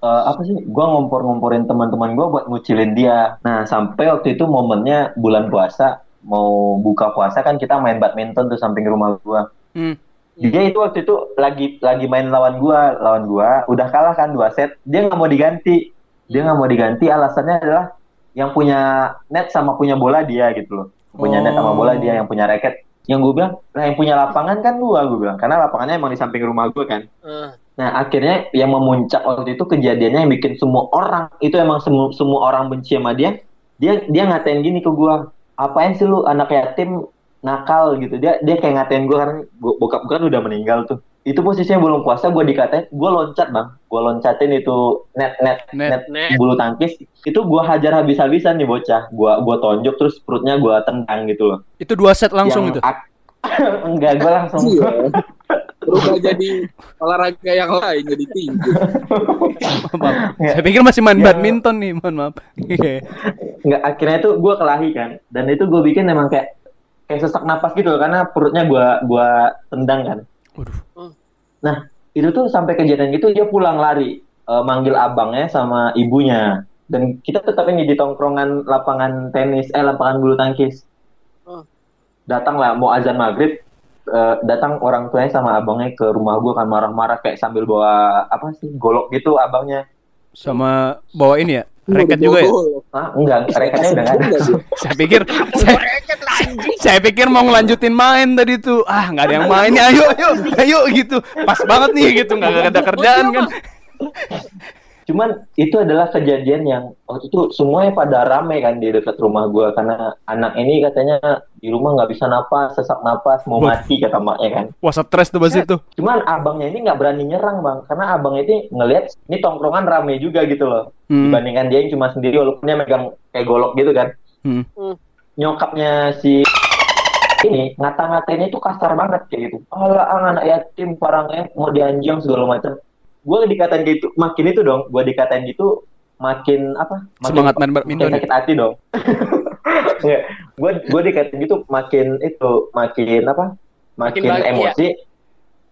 apa sih? Gue ngompor-ngomporin teman-teman gue buat ngucilin dia. Nah sampai waktu itu momennya bulan puasa mau buka puasa kan kita main badminton tuh samping rumah gue Hmm. dia itu waktu itu lagi lagi main lawan gue lawan gue udah kalah kan dua set dia nggak mau diganti. Dia nggak mau diganti alasannya adalah yang punya net sama punya bola dia gitu loh. Punya net sama bola dia yang punya racket yang gue bilang nah yang punya lapangan kan gua gue bilang karena lapangannya emang di samping rumah gue kan Eh, Nah akhirnya yang memuncak waktu itu kejadiannya yang bikin semua orang itu emang semua semua orang benci sama dia. Dia dia ngatain gini ke gua, apain sih lu anak yatim nakal gitu. Dia dia kayak ngatain gua karena gua, bokap gua kan udah meninggal tuh. Itu posisinya belum puasa gua dikatain, gua loncat bang, gua loncatin itu net net Net. net, Net. bulu tangkis. Itu gua hajar habis-habisan nih bocah. Gua gua tonjok terus perutnya gua tendang gitu loh. Itu dua set langsung Yang itu. ak- *laughs* Enggak, gua langsung Iya. *laughs* Berubah jadi olahraga yang lain jadi tinju. Maaf. *laughs* Saya pikir masih main Ya. badminton nih, mohon maaf. Iya. nggak akhirnya itu gue kelahi kan dan itu gue bikin emang kayak kayak sesak napas gitu karena perutnya gue gua tendang kan Waduh. nah itu tuh sampai kejadian gitu dia pulang lari eh, manggil abangnya sama ibunya dan kita tetap ini di tongkrongan lapangan tenis eh lapangan bulu tangkis Oh. datang lah mau azan maghrib eh, datang orang tuanya sama abangnya ke rumah gue kan marah-marah kayak sambil bawa apa sih golok gitu abangnya Sama bawa ini ya, racket juga ya. ah enggak rekatnya udah nggak ada *laughs* Saya pikir saya, saya pikir mau ngelanjutin main tadi tuh. Ah, nggak ada yang main nih. Ayo, ayo, ayo gitu. Pas banget nih gitu, nggak ada kerjaan kan. Cuman itu adalah kejadian yang waktu itu semuanya pada rame kan di dekat rumah gua karena anak ini katanya di rumah nggak bisa napas, sesak napas, mau Wah. mati kata maknya kan. Wah, stres tuh pas itu. Cuman abangnya ini nggak berani nyerang bang, karena abangnya ini ngelihat ini tongkrongan rame juga gitu loh. Hmm. Dibandingkan dia yang cuma sendiri walaupun dia megang kayak golok gitu kan. Hmm. Nyokapnya si ini ngata-ngatainnya itu kasar banget kayak gitu. Alah, ang, anak yatim parangnya mau dianjang segala macam. Gue dikatain gitu, makin itu dong. Gue dikatain gitu, makin apa? Makin Semangat main badminton makin ya. sakit hati dong. *laughs* gue gue dikatain gitu, makin itu, makin apa? Makin, Makin emosi.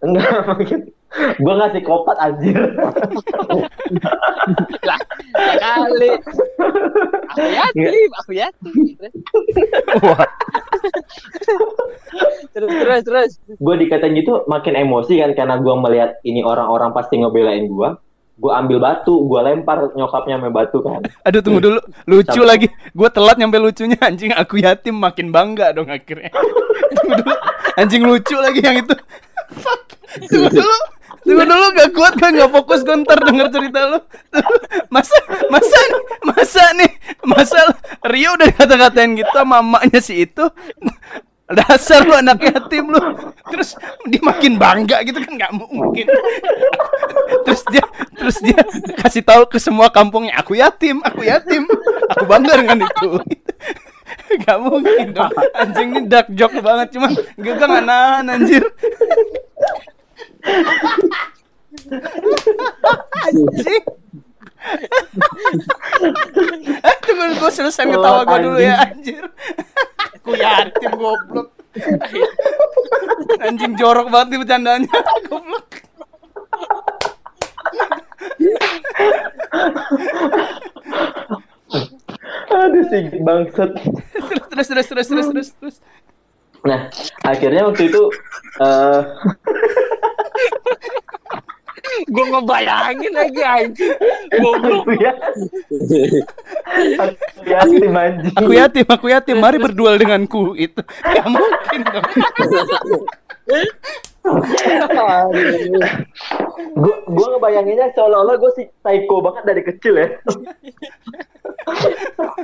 Enggak, *laughs* makin gue ngasih kopat anjir. *laughs* lah, sekali. Aku yatim, aku yatim. Wah, Terus, terus, terus. gue dikatain gitu makin emosi kan karena gue melihat ini orang-orang pasti ngebelain gue. Gue ambil batu, gue lempar nyokapnya sama batu kan. aduh tunggu dulu. Lucu Sampai- lagi. Gua telat nyampe lucunya anjing aku yatim makin bangga dong akhirnya. *laughs* tunggu dulu. Anjing lucu lagi yang itu. Tunggu dulu. Tunggu dulu gak kuat kan gak fokus gue ntar denger cerita lu Masa Masa nih Masa nih Masa Rio udah kata-katain gitu sama mamanya si itu Dasar lu anak yatim lu. Terus dia makin bangga gitu kan nggak mungkin. Terus dia Terus dia kasih tahu ke semua kampungnya Aku yatim Aku yatim. Aku bangga dengan itu. *laughs* Gak mungkin dong. Anjing ini dark joke banget Cuman gue gak nahan anjir. Anjing tunggu gue selesai ketawa gue dulu ya anjir. Aku yatim goblok. Anjing jorok banget nih bercandanya *laughs* Goblok. Aduh sih bangsat. Terus terus terus terus terus terus. Nah, akhirnya waktu itu eh *laughs* Gue ngebayangin lagi anjing. Goblok. aku ya. Aku yatim anjing. Aku yatim, aku yatim, mari berduel denganku Itu Gak mungkin dong *laughs* Gue gue ngebayanginnya seolah-olah gue si psycho banget dari kecil ya.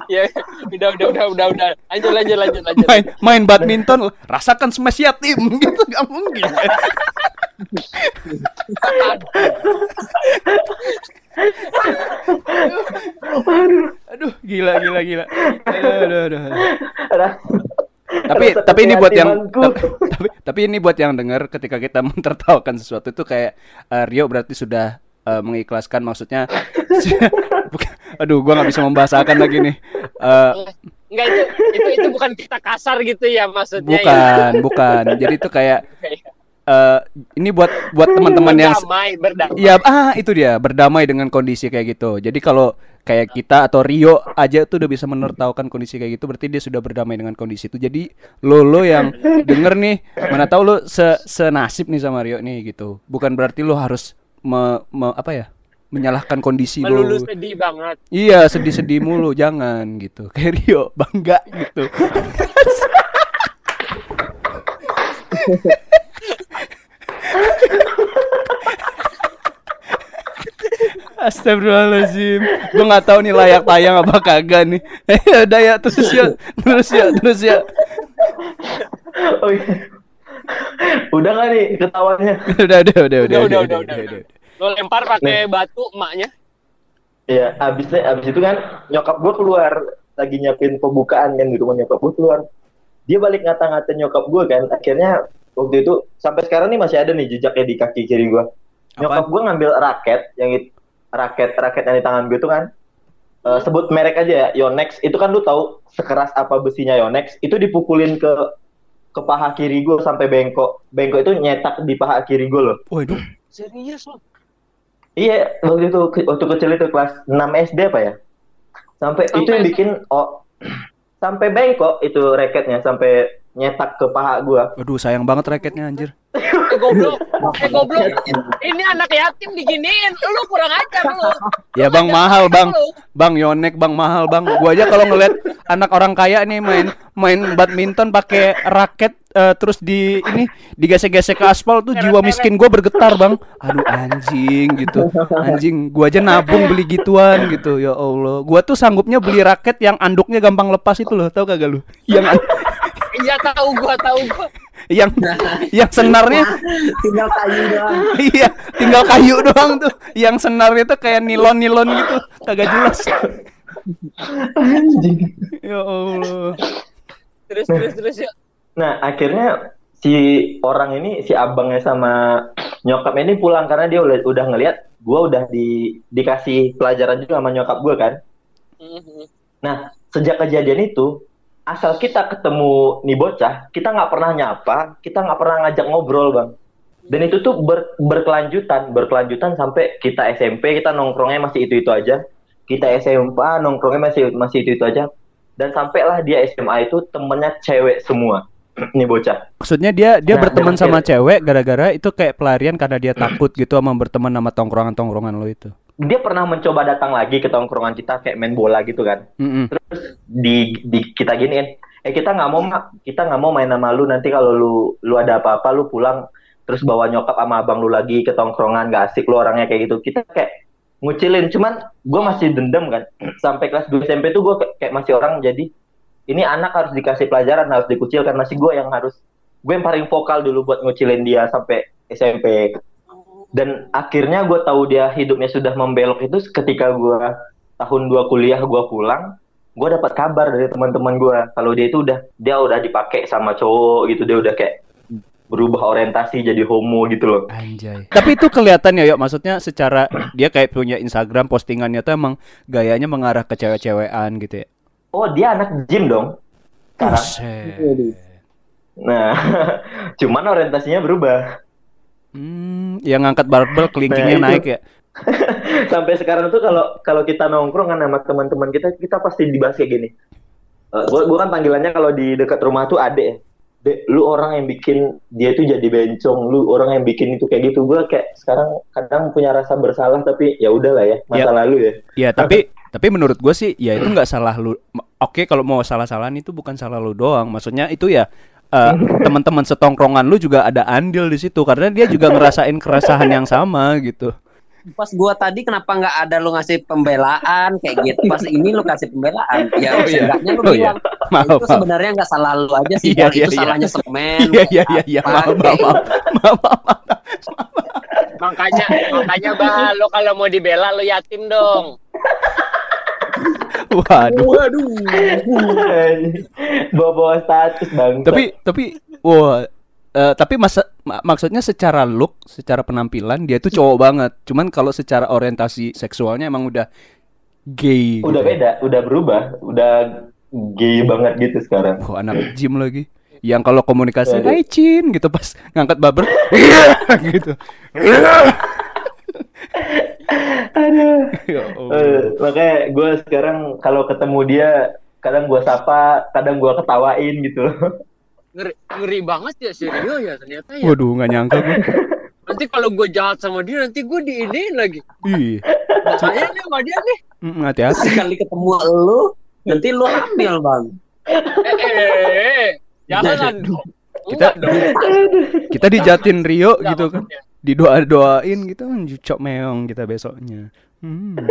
ya udah udah udah udah udah. Lanjut lanjut lanjut lanjut. Main main badminton rasakan smash yatim *laughs* gitu gak mungkin. Aduh. Gila gila gila. Aduh, aduh, aduh. Tapi Rasa tapi ini buat yang tapi, *laughs* tapi tapi ini buat yang dengar ketika kita *laughs* mentertawakan sesuatu itu kayak eh, Rio berarti sudah eh, mengikhlaskan maksudnya *laughs* aduh gua nggak bisa membahasakan lagi nih. Eh, Enggak itu itu itu bukan kita kasar gitu ya maksudnya bukan bukan. Jadi itu kayak ya. eh, ini buat buat teman-teman yang berdamai berdamai Iya, ah itu dia berdamai dengan kondisi kayak gitu. Jadi kalau kayak kita atau Rio aja tuh udah bisa menertawakan kondisi kayak gitu, berarti dia sudah berdamai dengan kondisi itu. Jadi lo lo yang denger nih, mana tahu lo se senasib nih sama Rio nih gitu. Bukan berarti lo harus me, me- apa ya? menyalahkan kondisi lo. melulu sedih banget Iya, sedih-sedih mulu, *laughs* jangan gitu. Kayak Rio bangga gitu. *laughs* Astagfirullahaladzim. Gue gak tahu nih layak tayang apa kagak nih. *laughs* Ya udah ya terus ya Terus ya terus ya. Oh, iya. Udah nggak nih ketawanya? Udah udah udah udah udah udah udah udah lo lempar pakai batu emaknya. Iya, abis abis itu kan nyokap gue keluar. Lagi nyiapin pembukaan kan di rumah nyokap gue keluar. Dia balik ngata-ngata nyokap gue kan. Akhirnya waktu itu sampai sekarang nih masih ada nih jejaknya di kaki kiri gue. Nyokap gue ngambil raket yang it- raket raket yang di tangan gue itu kan. eh, sebut merek aja ya, Yonex. Itu kan lu tahu sekeras apa besinya Yonex. Itu dipukulin ke ke paha kiri gue sampai bengkok. Bengkok itu nyetak di paha kiri gue loh. Waduh serius lo Iya, waktu itu waktu kecil itu kelas 6 SD apa ya? Sampai, itu yang Sampai- bikin oh sampai bengkok itu raketnya sampai nyetak ke paha gua. Waduh sayang banget raketnya anjir *laughs* goblok. *laughs* Eh goblok. ini anak yatim diginiin. Lu kurang ajar lu. Ya bang mahal bang. Bang Yonek bang mahal bang. Gua aja kalau ngeliat anak orang kaya nih main main badminton pakai raket eh, terus di ini digesek-gesek ke aspal tuh jiwa miskin gue bergetar bang. Aduh anjing gitu. Anjing gua aja nabung beli gituan gitu. Ya Allah. Gua tuh sanggupnya beli raket yang anduknya gampang lepas itu loh. Tau kagak lu? Yang an- iya tahu gua tahu gua yang yang senarnya Tinggal kayu doang. *laughs* iya tinggal kayu doang tuh yang senarnya tuh kayak nilon nilon gitu kagak jelas ya Allah terus terus terus ya Nah, akhirnya si orang ini si abangnya sama nyokap ini pulang karena dia udah udah ngelihat gua udah di dikasih pelajaran juga sama nyokap gua kan. Mhm. Nah, sejak kejadian itu, asal kita ketemu nih bocah, kita nggak pernah nyapa, kita nggak pernah ngajak ngobrol, bang. Dan itu tuh ber- berkelanjutan, berkelanjutan sampai kita SMP, kita nongkrongnya masih itu itu aja. Kita SMA nongkrongnya masih masih itu itu aja. Dan sampailah dia SMA itu temennya cewek semua, *clears throat* nih bocah. Maksudnya dia dia Nah, berteman sama cewek gara-gara itu kayak pelarian karena dia takut gitu sama berteman sama tongkrongan-tongkrongan lo itu. Dia pernah mencoba datang lagi ke tongkrongan kita kayak main bola gitu kan. Mm-mm. di, di kita giniin eh kita nggak mau mak. Kita nggak mau main sama lu. Nanti kalau lu lu ada apa-apa lu pulang. Terus bawa nyokap sama abang lu lagi ke tongkrongan gak asik lu orangnya kayak gitu. Kita kayak ngucilin. Cuman gue masih dendam kan. *clears throat* Sampai kelas 2 SMP tuh gue kayak, kayak masih orang jadi ini anak harus dikasih pelajaran harus dikucilkan. Masih gue yang harus gue yang paling vokal dulu buat ngucilin dia sampai SMP dan akhirnya gue tahu dia hidupnya sudah membelok itu ketika gue tahun dua kuliah gue pulang gue dapat kabar dari teman-teman gue kalau dia itu udah dia udah dipakai sama cowok gitu dia udah kayak berubah orientasi jadi homo gitu loh. Anjay. Tapi itu kelihatan ya, yuk maksudnya secara dia kayak punya Instagram postingannya tuh emang gayanya mengarah ke cewek-cewekan gitu ya. oh dia anak gym dong. Sekarang. Nah *laughs* cuman orientasinya berubah Hmm, yang ngangkat barbel kelingkingnya Nah, naik ya. *laughs* sampai sekarang tuh kalau kalau kita nongkrong kan sama teman-teman kita kita pasti dibahas kayak gini Eh, gua, gua kan panggilannya kalau di dekat rumah tuh ade ya Dek, lu orang yang bikin dia tuh jadi bencong, lu orang yang bikin itu kayak gitu. Gua kayak sekarang kadang punya rasa bersalah tapi ya udahlah ya, masa Ya. lalu ya. Ya, tapi tapi menurut gue sih ya itu nggak salah lu. Oke, kalau mau salah-salahan itu bukan salah lu doang. Maksudnya itu ya eh, *laughs* teman-teman setongkrongan lu juga ada andil di situ karena dia juga ngerasain keresahan yang sama gitu. Pas gua tadi kenapa nggak ada lu ngasih pembelaan kayak gitu. Pas ini lu kasih pembelaan. Ya Oh, iya. seenggaknya lu Oh, iya. bilang Maaf, itu maaf. sebenarnya nggak salah lu aja sih. Iya, iya, itu iya. salahnya semen. Iya iya iya iya. apa, Maaf maaf maaf. Maaf, maaf, maaf. Makanya makanya bah lo kalau mau dibela lo yatim dong. *laughs* *laughs* Waduh. Waduh. Bawa-bawa status bang. Tapi tapi wah eh, tapi masa mak- maksudnya secara look, secara penampilan dia tuh cowok banget. Cuman kalau secara orientasi seksualnya emang udah gay. udah gitu. beda, udah berubah, udah gay banget gitu sekarang. Wah, anak gym lagi. Yang kalau komunikasi, Waduh. "Hai Cin," gitu pas ngangkat baber, *laughs* *laughs* gitu. Aduh. Ya. Eh, makanya gue sekarang kalau ketemu dia, kadang gue sapa, kadang gue ketawain gitu. Ngeri, ngeri banget ya si Rio ya ternyata ya. Waduh, nggak nyangka gue. Nanti kalau gue jahat sama dia nanti gue diinin lagi. Ih, Saya nih sama dia nih. mm, hati-hati. Sekali ketemu lu, nanti lu hamil bang. Eh, eh, eh, eh. jangan dong. Kita-. Kita dijatin Rio gitu kan. Maksudnya. Didoa-doain gitu kan cok meong kita besoknya. Hmm. *laughs*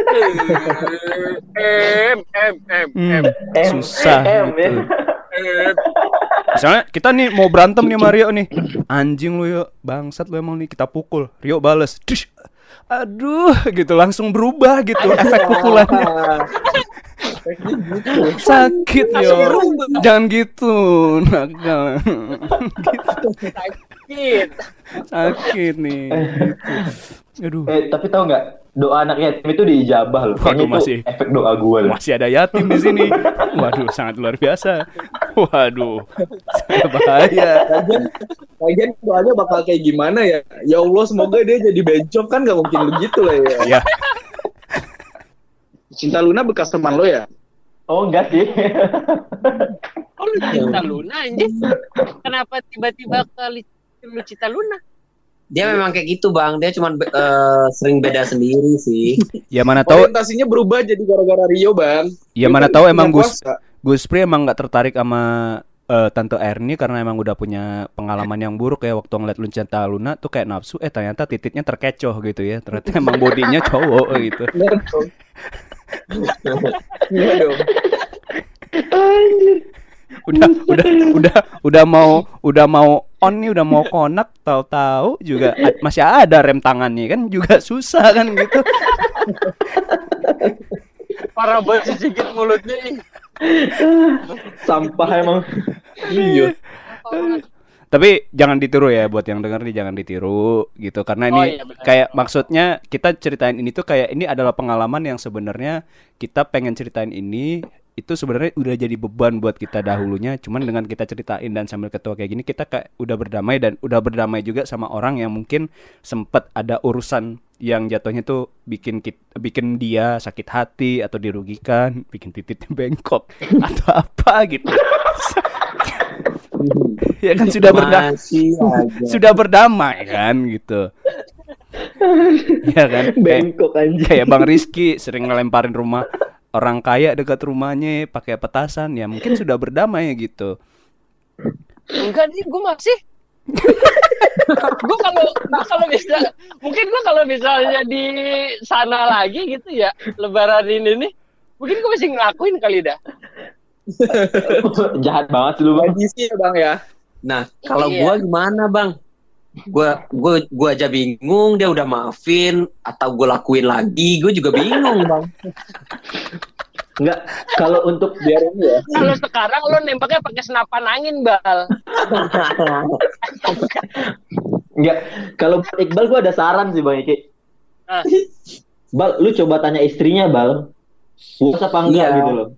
Em, em, em, em, Hmm, susah em, gitu. ya. Misalnya kita nih mau berantem nih sama Rio nih. Anjing lu yuk, bangsat lu emang nih kita pukul. Rio bales. Dush. Aduh, gitu langsung berubah gitu efek pukulannya. Sakit yo. Jangan gitu. Nakal. Sakit. *laughs* Sakit nih. Gitu. Aduh. Eh, tapi tahu nggak doa anak yatim itu diijabah loh. Waduh, masih. efek doa gue loh. Masih ada yatim di sini. *laughs* Waduh, sangat luar biasa. Waduh, sangat bahaya. Lagian, doanya bakal kayak gimana ya? Ya Allah semoga dia jadi bencong kan nggak mungkin begitu lah ya. Ya, Cinta Luna bekas teman lo ya? Oh enggak sih. Oh lu cinta Luna anjing. Kenapa tiba-tiba ke li- lu cinta Luna? Dia memang kayak gitu bang. Dia cuma sering beda sendiri sih. ya mana tahu, Orientasinya berubah jadi gara-gara Rio bang. ya mana kan tahu emang Gus. Gus Pri emang nggak tertarik sama eh, tante Erni karena emang udah punya pengalaman yang buruk ya waktu ngeliat Lucinta Luna tuh kayak nafsu eh ternyata titiknya terkecoh gitu ya ternyata *laughs* emang bodinya cowok gitu dong. Iya dong. *laughs* udah *laughs* udah udah udah mau udah mau on nih udah mau konak tahu-tahu juga masih ada rem tangannya kan juga susah kan gitu Parah banget sih sedikit mulutnya ih. Sampah emang. Iya. Tapi jangan ditiru ya buat yang denger nih jangan ditiru gitu karena ini Oh, iya, benar. kayak maksudnya kita ceritain ini tuh kayak ini adalah pengalaman yang sebenarnya kita pengen ceritain ini itu sebenarnya udah jadi beban buat kita dahulunya. Cuman dengan kita ceritain dan sambil ketua kayak gini kita kayak udah berdamai dan udah berdamai juga sama orang yang mungkin sempet ada urusan yang jatuhnya tuh bikin kit, bikin dia sakit hati atau dirugikan bikin titiknya *laughs* bengkok atau apa gitu. *laughs* Ya kan sudah berdamai aja. sudah berdamai kan gitu. Ya kan? Bengkok anjing. kayak bang Rizky sering ngelemparin rumah orang kaya dekat rumahnya pakai petasan ya mungkin *laughs* sudah berdamai gitu Enggak nih, gue masih. *laughs* gue kalau kalau bisa, mungkin gue kalau misalnya di sana lagi gitu ya, Lebaran ini nih, mungkin gue masih ngelakuin kali dah. *laughs* Jahat banget sih lu bang. Tradisi ya bang ya. Nah, kalau Iya. gua gimana, Bang? Gua gua gua aja bingung dia udah maafin atau gua lakuin lagi, gua juga bingung, Bang. Enggak. Kalau untuk Biar ini ya. Kalau sekarang lo nembaknya pakai senapan angin, Bal. enggak. Kalau buat Iqbal gua ada saran sih bang Iki. Ah. Bal, lu coba tanya istrinya bal. Puas apa enggak Iya. gitu loh.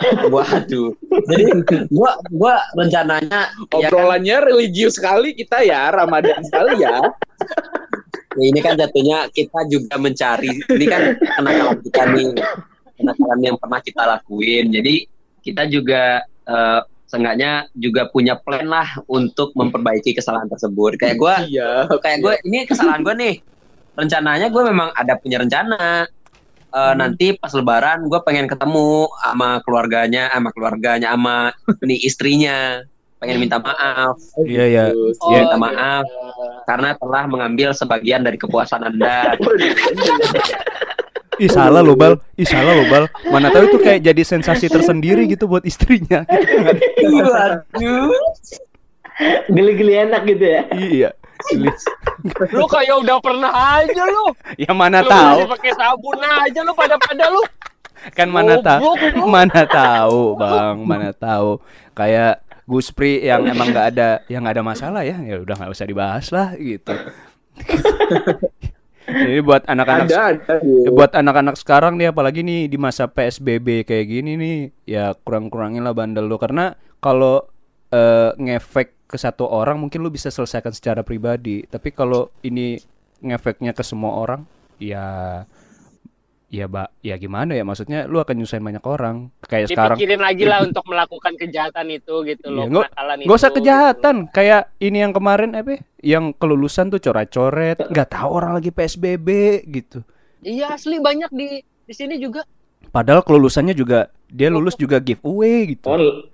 *laughs* Waduh. Jadi gua gua rencananya ya kan, Obrolannya religius sekali kita ya, Ramadan sekali ya. ya ini kan jatuhnya kita juga mencari ini kan kenakalan kita nih. Kenakalan yang pernah kita lakuin. Jadi kita juga eh, seenggaknya juga punya plan lah untuk memperbaiki kesalahan tersebut. Kayak gua Iya. kayak gue ini kesalahan gue nih rencananya gue memang ada punya rencana Eh, nanti pas lebaran gue pengen ketemu sama keluarganya sama keluarganya sama *laughs* nih istrinya pengen minta maaf, Iya ya. Oh, Iya. minta maaf karena telah mengambil sebagian dari kepuasan Anda. *laughs* Ih salah lo bal, ih salah lo bal. Mana tahu itu kayak jadi sensasi tersendiri gitu buat istrinya. *laughs* Waduh. Geli-geli enak gitu ya. iya. *laughs* Lu kayak udah pernah aja lu. *laughs* Ya mana Lu tahu, pakai sabun aja lu pada-pada lu. kan mana tahu, Goblok lu. *laughs* mana tahu bang, mana tahu. Kayak Guspri yang emang nggak ada, yang nggak ada masalah ya, ya udah nggak usah dibahas lah gitu. Jadi buat anak-anak Ada, ada. Ya, buat anak-anak sekarang nih apalagi nih di masa PSBB kayak gini nih ya kurang-kurangin lah bandel lo karena kalau eh, ngefek ke satu orang mungkin lu bisa selesaikan secara pribadi tapi kalau ini ngefeknya ke semua orang ya ya ba ya gimana ya maksudnya lu akan nyusahin banyak orang kayak sekarang Dipikirin lagi lah untuk melakukan kejahatan itu gitu loh. Iya, nggak- kenakalan Gak usah kejahatan kayak ini yang kemarin apa ya, yang kelulusan tuh coret-coret nggak tahu orang lagi PSBB gitu gitu. Iya asli banyak di di sini juga. Padahal kelulusannya juga dia lulus juga giveaway gitu. Oh,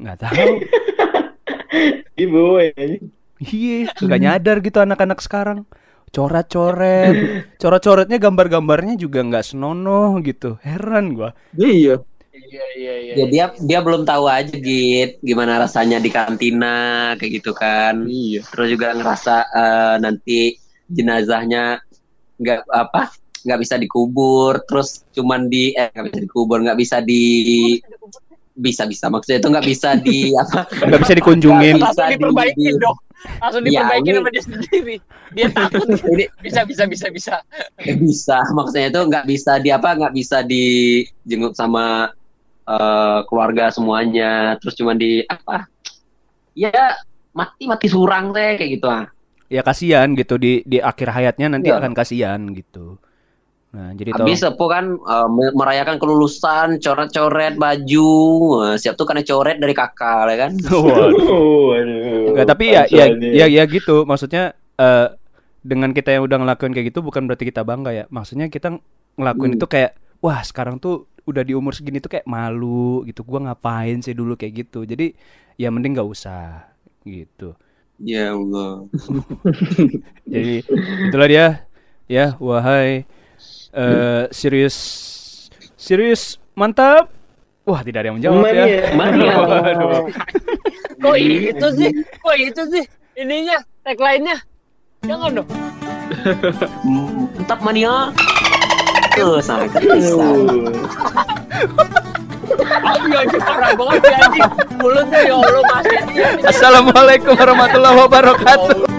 Nggak tahu. *laughs* giveaway. Iya, nggak nyadar gitu anak-anak sekarang. Coret-coret, coret-coretnya gambar-gambarnya juga nggak senonoh gitu. Heran gua. Iya. Iya iya iya. Ya dia dia belum tahu aja git gimana rasanya di kantina kayak gitu kan. Iya. Terus juga ngerasa eh, nanti jenazahnya nggak apa nggak bisa dikubur terus cuman di eh nggak bisa dikubur nggak bisa di bisa bisa maksudnya itu nggak bisa di *laughs* apa Nggak bisa dikunjungin. Langsung bisa di- dong. Langsung Ya, diperbaikin ini- sama dia sendiri. Dia takut. *laughs* ini bisa bisa bisa bisa. bisa maksudnya itu nggak bisa di apa nggak bisa dijenguk sama eh, keluarga semuanya terus cuman di apa ya mati mati surang teh kayak gitu ah Ya kasihan gitu di di akhir hayatnya nanti Iya. akan kasihan gitu. Nah, jadi tolong habis sepuh kan eh, me- merayakan kelulusan coret-coret baju Eh, siap tuh karena coret dari kakak ya kan *laughs* Waduh. Nggak, tapi ya ya Panselnya. ya ya gitu. Maksudnya eh dengan kita yang udah ngelakuin kayak gitu bukan berarti kita bangga ya. Maksudnya kita ngelakuin itu kayak wah, sekarang tuh udah di umur segini tuh kayak malu gitu. Gua ngapain sih dulu kayak gitu. Jadi ya mending nggak usah gitu. ya Allah *laughs* Jadi itulah dia ya wahai eh serius serius mantap. Wah, tidak ada yang menjawab Mania. ya. *laughs* Mania. Waduh. *laughs* Kok itu sih? Kok itu sih? Ininya tagline-nya. Jangan dong. mantap mania tuh sangat bisa Aku anjing parah banget ya anjing. Mulutnya ya Allah masih dia. Assalamualaikum warahmatullahi wabarakatuh.